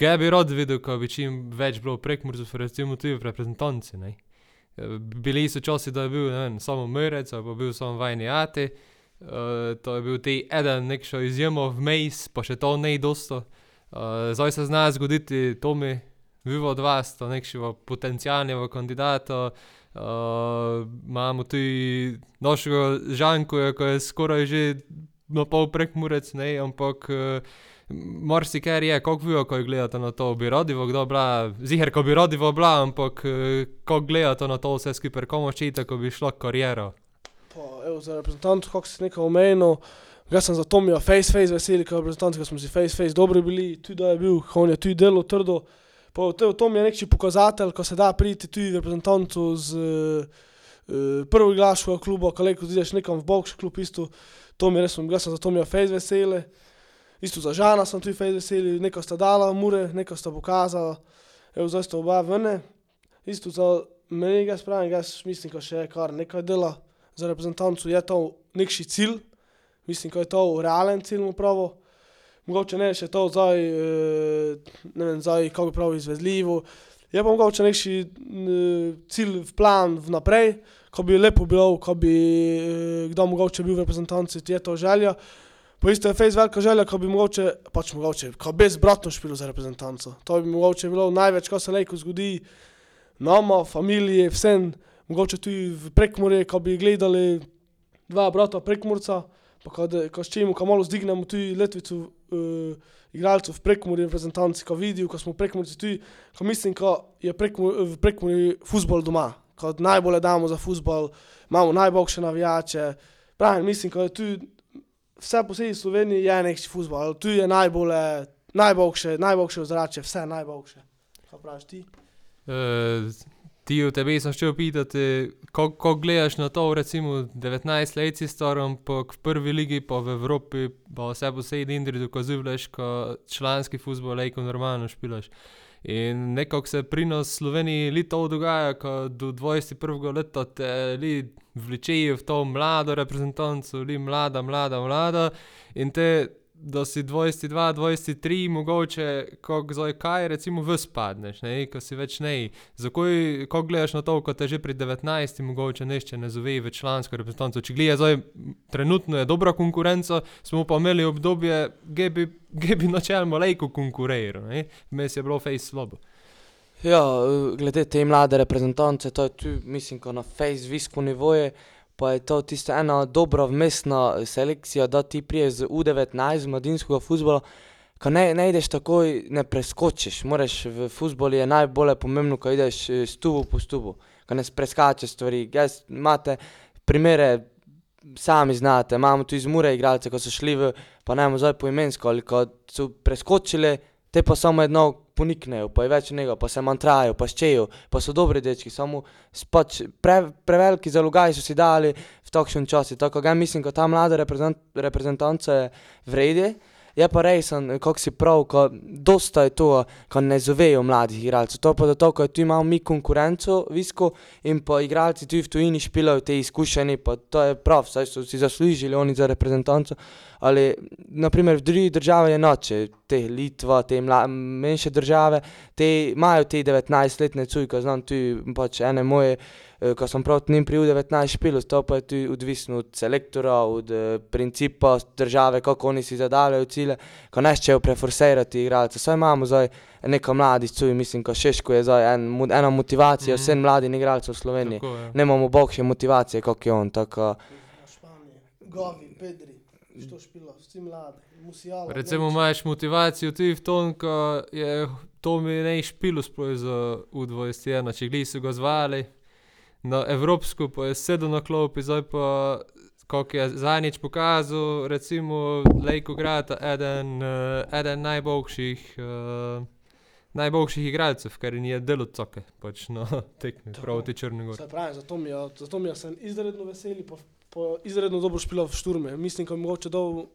kaj bi rad videl, ko bi čim več bilo prekmurcev, recimo tudi v reprezentanci, ne? Eh, Bili so časi, da je bil vem, samo ali pa bil samo vajni ati. Uh, to je bil ti eden nekšo izjemo vmes, pa še to ne dosto. Uh, zdaj se zna zgoditi, to vivo od vas, to nekšega potencijalnega kandidata. Uh, imamo tudi našega Žanko, ko je skoraj že na pol prekmurec, ne, ampak uh, marsikaj je, kako vi, ko gledate na to, bi radivo kdo bila, ziher, ko bi radivo bila, ampak uh, ko gledate na to vse skupaj, komu ščite, ko bi šlo kariero. Pa, evo, za reprezentant, kako si nekaj omenil, jaz sem za Tomija face face veseli, ker smo si face face dobri bili, tudi da je bil, on je tudi delo trdo. Pa to, to mi je neki pokazatelj, ko se da priti tudi reprezentantu z uh, prvo iglaškega kluba, ko leko ideš nekam v boljši klub, isto, to mi je res, jaz sem za Tomija face veseli. Isto za Žana sem tudi face veseli, nekaj sta dala mure, nekaj sta pokazala, evo, zdaj sta oba vene. Isto za mene, jaz pravim, jaz mislim, ko še je kar nekaj dela za reprezentancu, je to nekši cilj, mislim, ko je to realen cilj mu pravo. Mogoče ne še to zdaj, eh, ne vem, zdaj, kako prav izvedljivo. Je pa mogoče nekši eh, cilj, v plan vnaprej, ko bi lepo bilo, ko bi eh, kdo mogoče bil v reprezentanci, ti je to želja. Po isto je fejs velika želja, ko bi mogoče, pač mogoče, ko bi zbratno špilo za reprezentanco. To bi mogoče bilo največ, ko se lejko zgodi, nama, familiji, vsem, mogoče tudi v prekmurje, ko bi gledali dva brata prekmurca, pa ko, da- ko s čim, ko malo zdignemo tudi letvico uh, igralcev v prekmurju, reprezentanci, ko vidijo, ko smo v prekmurci tudi, ko mislim, ko je prekmur, v prekmurju futbol doma, ko najbolje damo za futbol, imamo najboljše navijače, pravim, mislim, ko je tu vse po vsej Sloveniji je nekši futbol, tu je najbolje, najboljše, najboljše ozračje, vse najboljše. Kaj praviš ti? Uh, ti v tebi sem šel pitati, ko, ko gledaš na to, recimo 19 let si star, ampak v prvi ligi, pa v Evropi, pa vse po vsej Indri dokazuješ, ko članski futbol lejko normalno špilaš. In nekako se pri nas v Sloveniji li to dogaja, ko do 21. leta te li vlečejo v to mlado reprezentanco, li mlada, mlada, mlada. In te, da si 22, 23, mogoče, ko zdaj kaj, recimo, v spadneš, ne, ko si več ne. Zakaj, ko gledaš na to, ko te že pri 19, mogoče nešče ne zove v člansko reprezentanco. Če gledaš zdaj, trenutno je dobra konkurenca, smo pa imeli obdobje, ge bi, bi načeloma lejko konkuriral. Vmes je bilo fejs slabo. Ja, glede te mlade reprezentance, to je tu, mislim, na face visoko nivoje, pa je to tista ena dobra vmesna selekcija, da ti priješ z U19 z mladinskega futbola, ko ne, ne ideš takoj, ne preskočiš, moraš v futbolu je najbolje pomembno, ko ideš eh, stubu po stubu, ko ne preskačeš stvari. Jaz imate primere, sami znate, imamo tu iz Mure igralce, ko so šli v, pa ne vem zdaj poimensko, ali ko so preskočili, te pa samo jedno poniknejo, pa je več njega, pa se mantrajo, pa ščejo, pa so dobri dečki, samo pač pre, preveliki zalogaj so si dali v takšen čas. Tako da mislim, da ta mlada reprezent, reprezentanca je vredi. Je pa resen, kako si prav, ko dosta je to, ko ne zovejo mladih igralcev. To pa zato, ker tu imamo mi konkurenco visko in pa igralci tudi v tujini špilajo te izkušeni, pa to je prav, saj so si zaslužili oni za reprezentanco. Ali naprimer v drugih državah je noče, te Litva, te mla, manjše države, te imajo te 19-letne cujke, znam tu pač ene moje, ko sem prav njim pri U19 špilal, to pa je tudi odvisno od selektora, od eh, principa države, kako oni si zadavljajo cilje, ko neščejo preforsirati igralce. Saj imamo zdaj neko mladih cuj, mislim, ko Šeško je zdaj en, ena motivacija Mhm. vsem mladim igralcem v Sloveniji. Tako, ja. Nemamo boljše motivacije, kot je on, tako Gavi, Pedri, što špila, vsi mladi, Musiala. Recimo imaš motivacijo tudi v tom, ko je to mi ne špilo sploh za U21, če gli so ga zvali na Evropsko, pa je sedel na klopi, zdaj pa, kako je zadnjič pokazal, recimo Lejko Grata, eden, eh, eden najboljših, uh, najboljših igralcev, ker je delo coke, pač na tekmi proti Črnogori. Se pravi, zato mi je, zato mi je sem izredno veseli, pa, pa izredno dobro špila v šturme. Mislim, da je mogoče uh,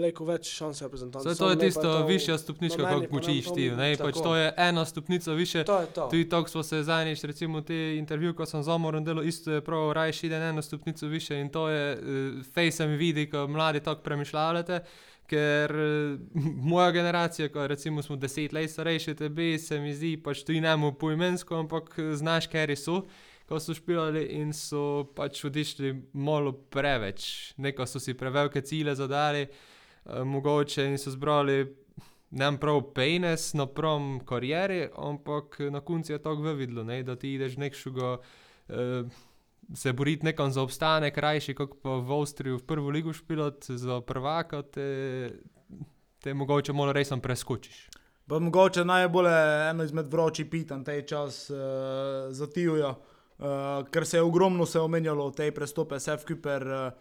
lejko več šans reprezentanci. Zdaj to je tisto to- višja stopnička, meni kako učiš ti, ne, pač to je ena stopnica više, to je to. Tudi tako smo se zadnjič, recimo, te intervjuje, ko sem z Omorom delal, isto je prav, rajši ide eno stopnico više in to je, uh, fej se mi vidi, ko mladi tako premišljate, ker uh, moja generacija, ko recimo smo deset let starejši od tebe, se mi zdi, pač tudi ne mu poimensko, ampak eh, znaš, ker so, ko so špilali in so pač odišli malo preveč, neko so si prevelike cilje zadali, uh, mogoče in so zbrali ne vem prav penis na prom karieri, ampak na koncu je tako videlo, ne, da ti ideš nekšega, uh, se boriti nekam za obstanek, krajši kot pa v Avstriji v prvo ligo špilot za prvaka, te, te mogoče malo resno preskočiš. Pa mogoče najbolj eno izmed vročih pitanj tej čas uh, za Tijuja, uh, ker se je ogromno se omenjalo v tej prestope, Sef Kuper. Uh,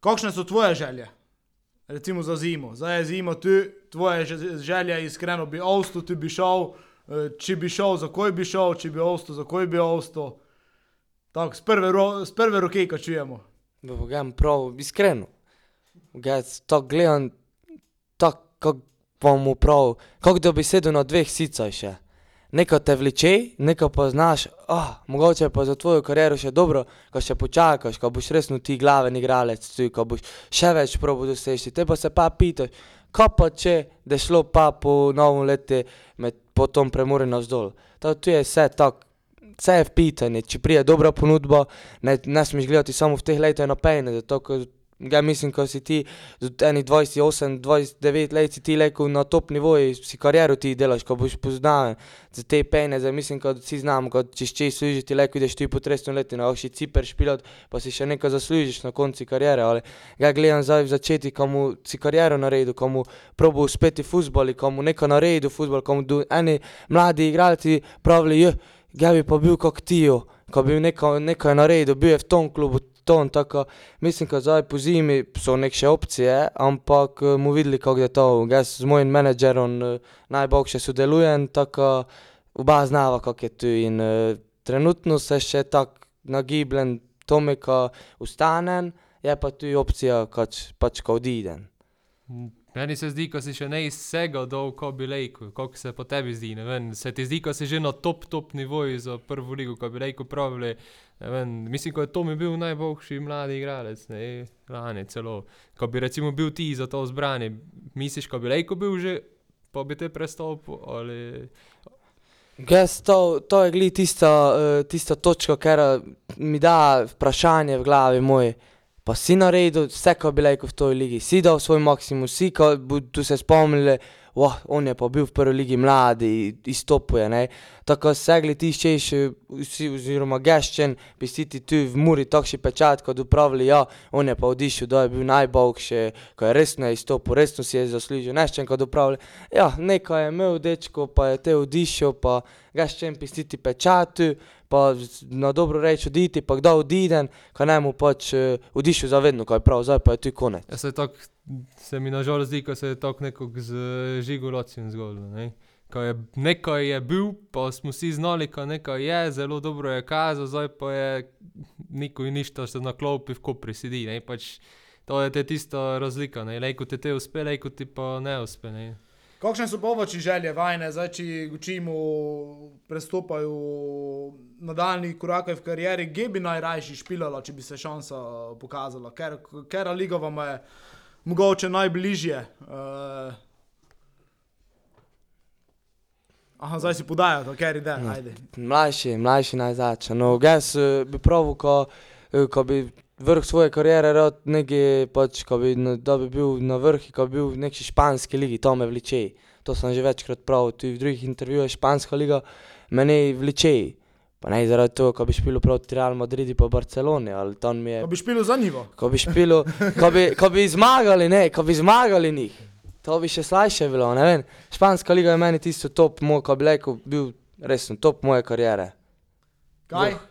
kakšne so tvoje želje? Recimo za zimo. Zdaj je zima, tu tvoje že- želje, iskreno bi ostal, ti bi šel. Uh, če bi šel, za koj bi šel, če bi ostal, za koj bi ostal. Tako, z prve, ro, z prve roke, ko čujemo. Da bom prav iskreno. Gledaj, to gledam tako, kako bom prav, kako da bi sedel na dveh sicah še. Neko te vleče, neko pa znaš, ah, mogoče pa za tvojo kariero še dobro, ko še počakaš, ko boš resno ti glaven igralec, tu, ko boš še več probo doseči. Te pa se pa pitaš, kaj pa če, da je šlo pa po novem letu med potom premore navzdol. To tu je vse tako, vse je v pitanju, če prije dobra ponudba, ne, ne smeš gledati samo v teh letih na pejne, zato ja mislim, ko si ti z eni 28, 29 let si ti lekel na top nivoju, si kariero ti delaš, ko boš poznaven za te pejne, zdaj mislim, ko vsi znamo, ko češ če služiš ti leko, ideš ti po 300 leti, na še ciper špilot, pa si še nekaj zaslužiš na konci kariere, ali ja gledam zdaj v začetku, komu si kariero naredil, komu probo uspeti v fuzbali, komu nekaj naredil v fuzbal, komu do, eni mladi igralci pravili, ja bi pa bil kot Tijo, ko bi nekaj, nekaj naredil, bil je v tom klubu, ton, tako, mislim, da zdaj po zimi so neke opcije, ampak eh, mu videli, kako je to, jaz z mojim menedžerom eh, najboljše sodelujem, tako oba znava, kako je tu in eh, trenutno se še tako nagibljen, Tomika ustanem, je pa tu opcija, kač, pač ko odidem. Meni se zdi, ko si še ne iz vsega dol, ko bi rekel, kako se po tebi zdi. ne Vem, se ti zdi, ko si že na top, top nivoju za prvo ligo, ko bi rekel, pravili. Ne Vem, mislim, ko je Tomi bil najboljši mladi igralec, ne, lani celo. Ko bi recimo bil ti za to zbrani, misliš, ko bi rekel bil že, pa bi te prestopil ali. Jaz to, to je glih tista, uh, tista točka, ker mi da vprašanje v glavi moj. Pa si naredil vse, kar bi rekel v toj ligi, si dal svoj maksimum, si, ko bodo se spomnili, on je pa bil v prvi ligi mladi, izstopuje, ne. Tako segli ti češ, vsi oziroma geščen, bi si ti tu v Muri takšni pečat, kot upravili, ja, on je pa odišel, da je bil najboljši, ko je resno izstopil, resno si je zaslužil, neščen, kot upravili, ja, nekaj je imel dečko, pa je te odišel, pa geščen bi si ti pečatu, pa na dobro reč oditi, pa kdo odide, ko ne mu pač uh, odišel zavedno, ko je prav, zdaj pa je tu konec. Ja, se, tak, se mi nažalost zdi, ko se je tako nekako z žigolacijem zgodilo. Ne? Ko je nekaj je bil, pa smo vsi znali, ko nekaj je, zelo dobro je kazal, zdaj pa je nikoli ništa se na klopi v kopri sedi. Ne? Pač, to je te tista razlika, lejko ti te uspe, lejko ti pa ne uspe. Ne? Kakšne so povoči želje vajne, zdaj če učimo, prestopajo nadaljni korake v karieri, kje bi najrajši špilala, če bi se šansa pokazala, ker, ker liga vam je mogoče najbližje. Uh, aha, zdaj si podajo, ker ide, No. ajde. Mlajši, mlajši naj začne. No, jaz eh, bi pravil, ko, eh, ko bi vrh svoje kariere rad nekje, pač, ko bi, na- da bi bil na vrhu, ko bi bil v neki španski ligi, to me vleče. To sem že večkrat pravil, tudi v drugih intervjujih, španska liga me ne vleče. Pa ne zaradi tega, ko bi špil proti Real Madridu pa Barceloni, ali tam mi je Pa bi špilo za nivo. ko bi špilo, ko bi, ko bi zmagali, ne, ko bi zmagali njih. To bi še slajše bilo, ne vem. Španska liga je meni tisto top, moj, ko bi rekel, bil resno top moje kariere. Kaj? Moja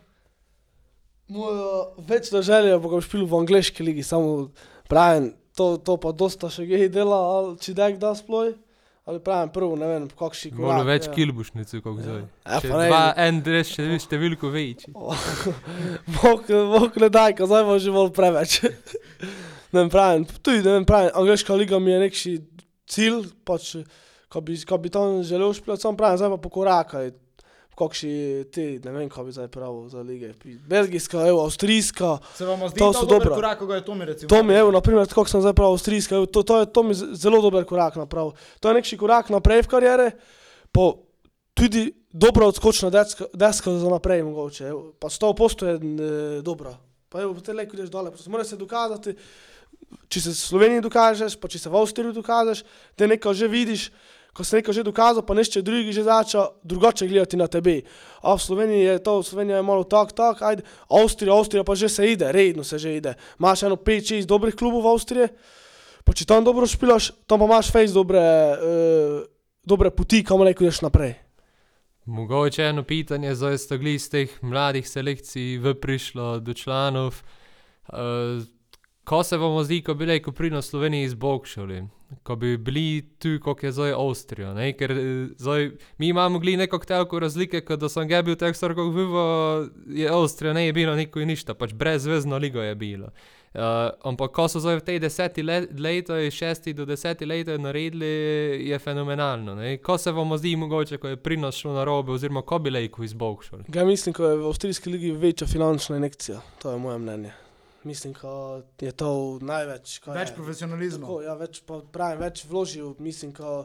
večna želja je, da bom špil v angliški ligi, samo pravim, to, to pa dosta še gej dela, ali če da kdaj sploh. Ali pravim, prvo, ne vem, kakšni korak. Malo več ja. kilbušnic, kot zdaj. Ja, pa ne, en dres, še številko večji. Bog, bog ne daj, ko zdaj bo že bolj preveč. ne vem, pravim, tudi ne vem, pravim, angliška liga mi je nekši cilj, pač, ko bi, ko bi tam želel špilati, sam pravim, zdaj pa pokorakaj. Kakšni ti, ne vem, kaj bi zdaj pravil za lige. Belgijska, evo, avstrijska. Se vam zdi To to so dober dobra. korak, ko ga je Tomi recimo? To mi je, evo, naprimer, kako sem zdaj pravil, avstrijska, evo, to, to je to mi z- zelo dober korak naprav. To je nekši korak naprej v kariere, pa tudi dobra odskočna deska, deska za naprej mogoče. Evo, pa 100% je e, dobra. Pa evo, te leko ideš dole, moraš se dokazati, če se v Sloveniji dokažeš, pa če se v Avstriji dokažeš, te nekaj že vidiš, ko si nekaj že dokazal, pa nešče drugi že začel drugače gledati na tebe. A v Sloveniji je to, Slovenija je malo tak, tak, ajde, Avstrija, Avstrija pa že se ide, redno se že ide. Imaš eno 5-6 dobrih klubov v Avstriji, pa če tam dobro špilaš, tam pa imaš fejs dobre, uh, dobre poti, kam lahko ideš naprej. Mogoče eno pitanje, zdaj ste gli iz teh mladih selekcij v prišlo do članov. Uh, ko se vam zdi, ko bi rekel pri nas v Sloveniji izboljšali, ko bi bili tu, kot je zdaj Avstrija, ne? ker eh, zdaj mi imamo gli nekako telko razlike, kot da sem ga bil v teh sorkah vivo, je Avstrija ne je bilo nikoli ništa, pač brezvezno ligo je bilo. Uh, ampak ko so zdaj v tej deseti leti, šesti do deseti leti naredili, je fenomenalno. Ne? Ko se vam zdi, mogoče, ko je pri nas šlo na robe, oziroma ko bi lejko izboljšali. Ja, mislim, da je v avstrijski ligi večja finančna injekcija, to je moje mnenje. Mislim, da je to največ. ko Več je. profesionalizma. Tako, ja, več, pa pravim, več vložil, mislim, ko,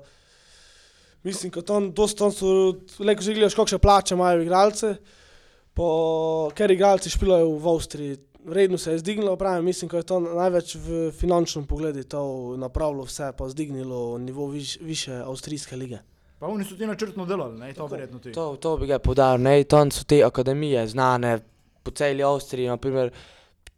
mislim, ko tam, dost, tam so, leko že gledaš, kakšne plače imajo igralce, po, ker igralci špilajo v Avstriji, redno se je zdignilo, pravim, mislim, ko je to največ v finančnem pogledu to napravilo vse, pa zdignilo nivo viš, više avstrijske lige. Pa oni so ti načrtno delali, ne, to verjetno ti. To, to bi ga podaril, ne, tam so te akademije znane po celi Avstriji, naprimer.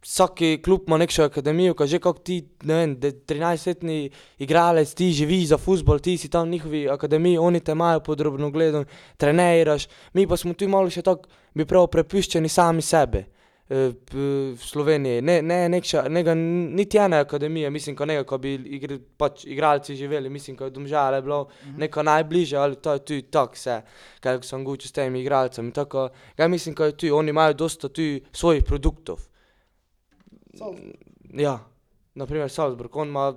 Vsaki klub ima neko akademijo, ko že kot ti, ne vem, de- 13-letni igralec, ti živiš za futbol, ti si tam v njihovi akademiji, oni te imajo podrobno gledano, treniraš, mi pa smo tu malo še tako, bi prav prepuščeni sami sebe. eh, p- V Sloveniji, ne, ne, nekša, nega, niti ene akademije, mislim, ko nekaj, ko bi igr, pač igralci živeli, mislim, ko je domžale bilo neko najbližje, ali to je tu tako vse, kaj sem gučil s temi igralcami. Tako, ja, mislim, ko je tu, oni imajo dosta tu svojih produktov. Ja, naprimer Salzburg, on ima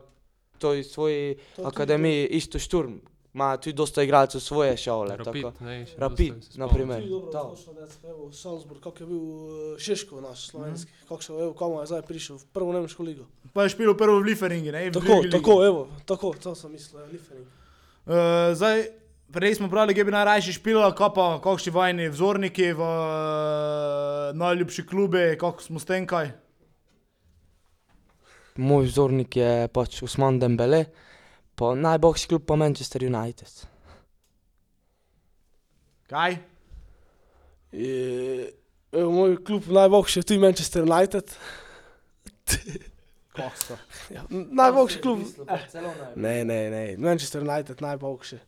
to iz svoje To tudi akademije, isto Šturm, ima tu dosta igralcev svoje šole. Rapid, tako. ne, Rapid, dosta se na spomnim. primer. Tudi dobro, to. točno, da se evo, Salzburg, kako je bil eh, Šeško naš slovenski, kako se, evo, komu je zdaj prišel v prvo nemško ligo. Pa je špil prvo v Lieferingi, ne, v Tako, tako, evo, tako, to sem mislil, Liefering. Uh, zdaj, prej smo brali, kje bi najrajši špila, ko pa kakšni vajni vzorniki v uh, najljubši klubi, kako smo s tem kaj. Moj vzornik je pač Usman Dembele, pa najboljši klub pa Manchester United. Kaj? Je, evo, moj klub najboljši je tudi Manchester United. Kosta. Ja, najboljši klub. Barcelona Ne, ne, ne, Manchester United najboljši.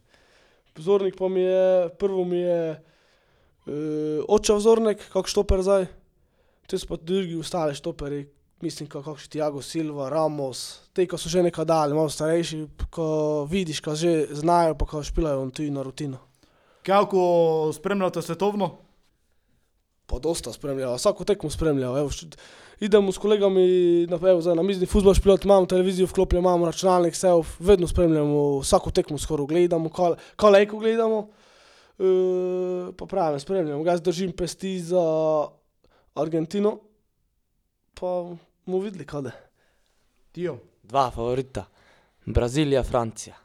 Vzornik pa mi je, prvo mi je uh, oče vzornik, kak štoper zdaj. Te so pa drugi ostali štoperi, mislim, kot kakšni Tiago Silva, Ramos, te, ko so že nekaj dali, malo starejši, ko vidiš, ko že znajo, pa ko špilajo tu na rutino. Kako spremljate svetovno? Pa dosta spremljajo, vsako tekmo spremljajo. Evo, št- idemo s kolegami na, evo, zdaj, na mizni futbol špilati, imamo televizijo vklopljeno, imamo računalnik, vse, vedno spremljamo, vsako tekmo skoraj gledamo, kol- kolejko gledamo. E, pa pravim, spremljamo, ga zdržim pesti za Argentino, pa bomo videli, kaj je. Tijo. Dva favorita, Brazilija, Francija.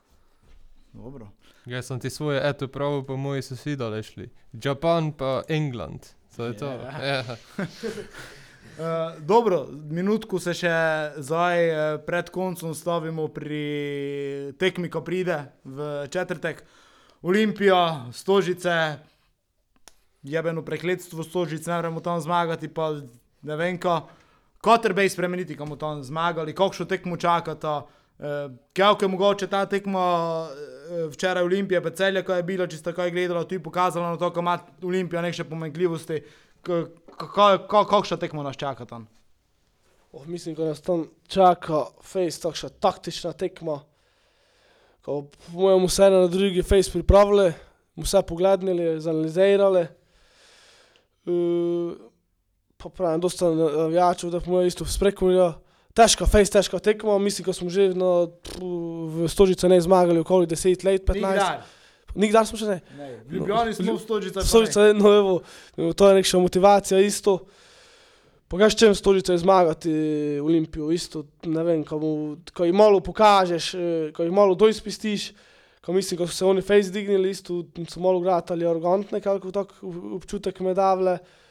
Dobro. Jaz sem ti svoje eto prav, pa moji sosedali šli. Japan pa England. To je to. Ja. Ja. Uh, dobro, minutku se še zdaj eh, pred koncem stavimo pri tekmi, ko pride v četrtek. Olimpija, Stožice, jebeno prekletstvo Stožic, ne moremo tam zmagati, pa ne vem, kaj. Kotrbej spremeniti, kam tam zmagali, kakšno tekmo čakata. Uh, Kaj je mogoče ta tekma eh, včeraj Olimpije, pa celje, ko je bilo, če ste kaj gledali, tu je pokazalo na to, kako ima Olimpija nekše pomanjkljivosti. K- Kako, kakšna tekma nas čaka tam? Oh, mislim, da nas tam čaka face, takšna taktična tekma. Ko bomo vse na drugi face pripravili, vse pogledali, zanalizirali. Uh, pa pravim, dosta navijačev, da bomo isto sprekomili. Težka face, težka tekma, mislim, da smo že na, v Stožice ne zmagali okoli 10 let, 15. Nikdar. Nikdar smo še ne. Ne, Ljubljani smo v Stožicah. pa ne. Stolica, no, evo, to je neka motivacija isto. Pokaž čem stolica je zmagati Olimpijo, isto, ne vem, ko, mu, ko jih malo pokažeš, eh, ko jih malo dojspistiš, ko mislim, ko so se oni face dignili, isto so malo gratali arrogantne, kako tak občutek me davle. Uh,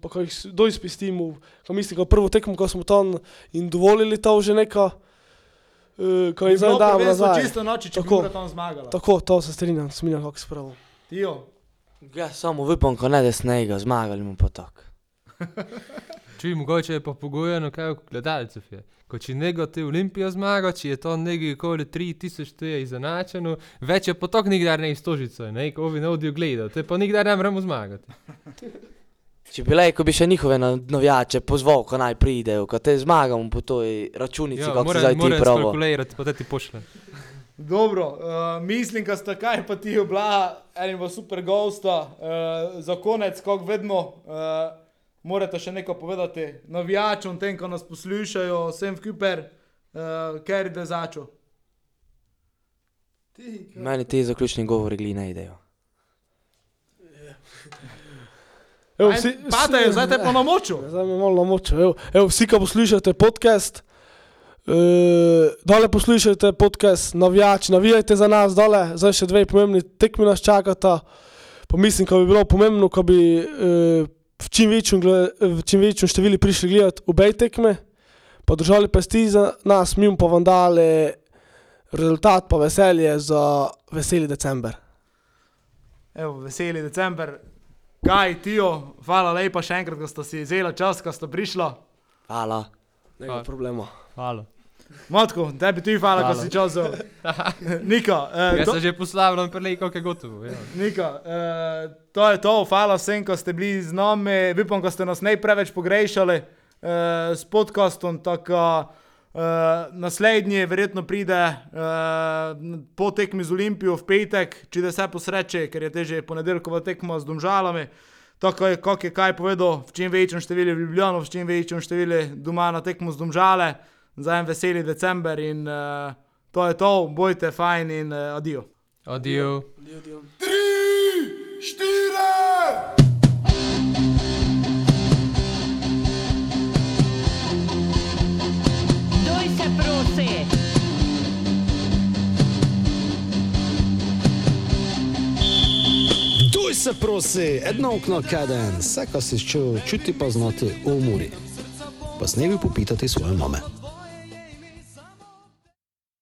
pa ko jih s- dojspistimo, ko mislim, ko prvo tekmo, ko smo tam in dovolili to že neka, uh, ko je zdaj prvenstvo nazaj. Čisto noči, če bi Tako. Mura tam zmagala. Tako, to se strinjam, sminjam, kako se pravi. Tijo. Ja, samo upam, ko ne da snega, zmagali mu pa tako. Če mogoče je pa pogojeno, kaj v gledalcev je. Ko če nego ti Olimpijo zmaga, če je to nekaj okoli 3000, to je izenačeno, več je potok nikdar ne istožico, ne, ko vi ne odijo gledati, te pa nikdar ne moremo zmagati. Če bi rekel, bi še njihove na- navijače pozval, ko naj pridejo, ko te zmagamo po toj računici, Ja, kako se zdaj ti moram pravo. skalkulirati, pa te ti pošljem. Dobro, uh, mislim, da sta kaj pa ti bila, enima super gosta. Uh, za konec, kot vedno, uh, morate še nekaj povedati navijačem, tem, ko nas poslušajo, vsem v Kuper, uh, ker je začel. Meni ti zaključni govori gli ne idejo. Evo, vsi- Pate, vsi- zdaj te pa na moču. Zdaj me malo namočil. Evo, evo, vsi, ki poslušate podcast, uh, dole poslušajte podcast, navijači, navijajte za nas dole, zdaj še dve pomembni tekmi nas čakata. Pa mislim, da bi bilo pomembno, ko bi uh, v čim večjem, v čim večjem številu prišli gledati obe tekme, pa držali pesti za nas, mi pa vam dali rezultat, pa veselje za veseli december. Evo, veseli december. Kaj, Tijo, hvala lepa še enkrat, da ste si vzeli čas, da ste prišla. Hvala. Nema Hvala. problema. Hvala. Matko, tebi tudi hvala, da si čas vzel. Nika, eh, Jaz do- sem že poslavljal, prelej, kako je gotovo. Ja. Nika, uh, to je to, hvala vsem, ki ste bili z nami, upam, da ste nas ne preveč pogrešali uh, s podcastom. Tako, uh, naslednji verjetno pride uh, po tekmi z Olimpijo v petek, če da se posreče, ker je teže ponedeljkova tekma z domžalami. Tako je, kot je kaj povedal, v čim večjem številu v Ljubljano, v čim večjem številu doma na tekmo z domžale, za en veseli december in uh, to je to, bojte fajn in uh, adijo. Adijo. Doj se prosi. Duj se prosi, edno okno kaden, vse, kar si čutil, čuti pa znati v umori. Pa s nebi popitati svoje mame.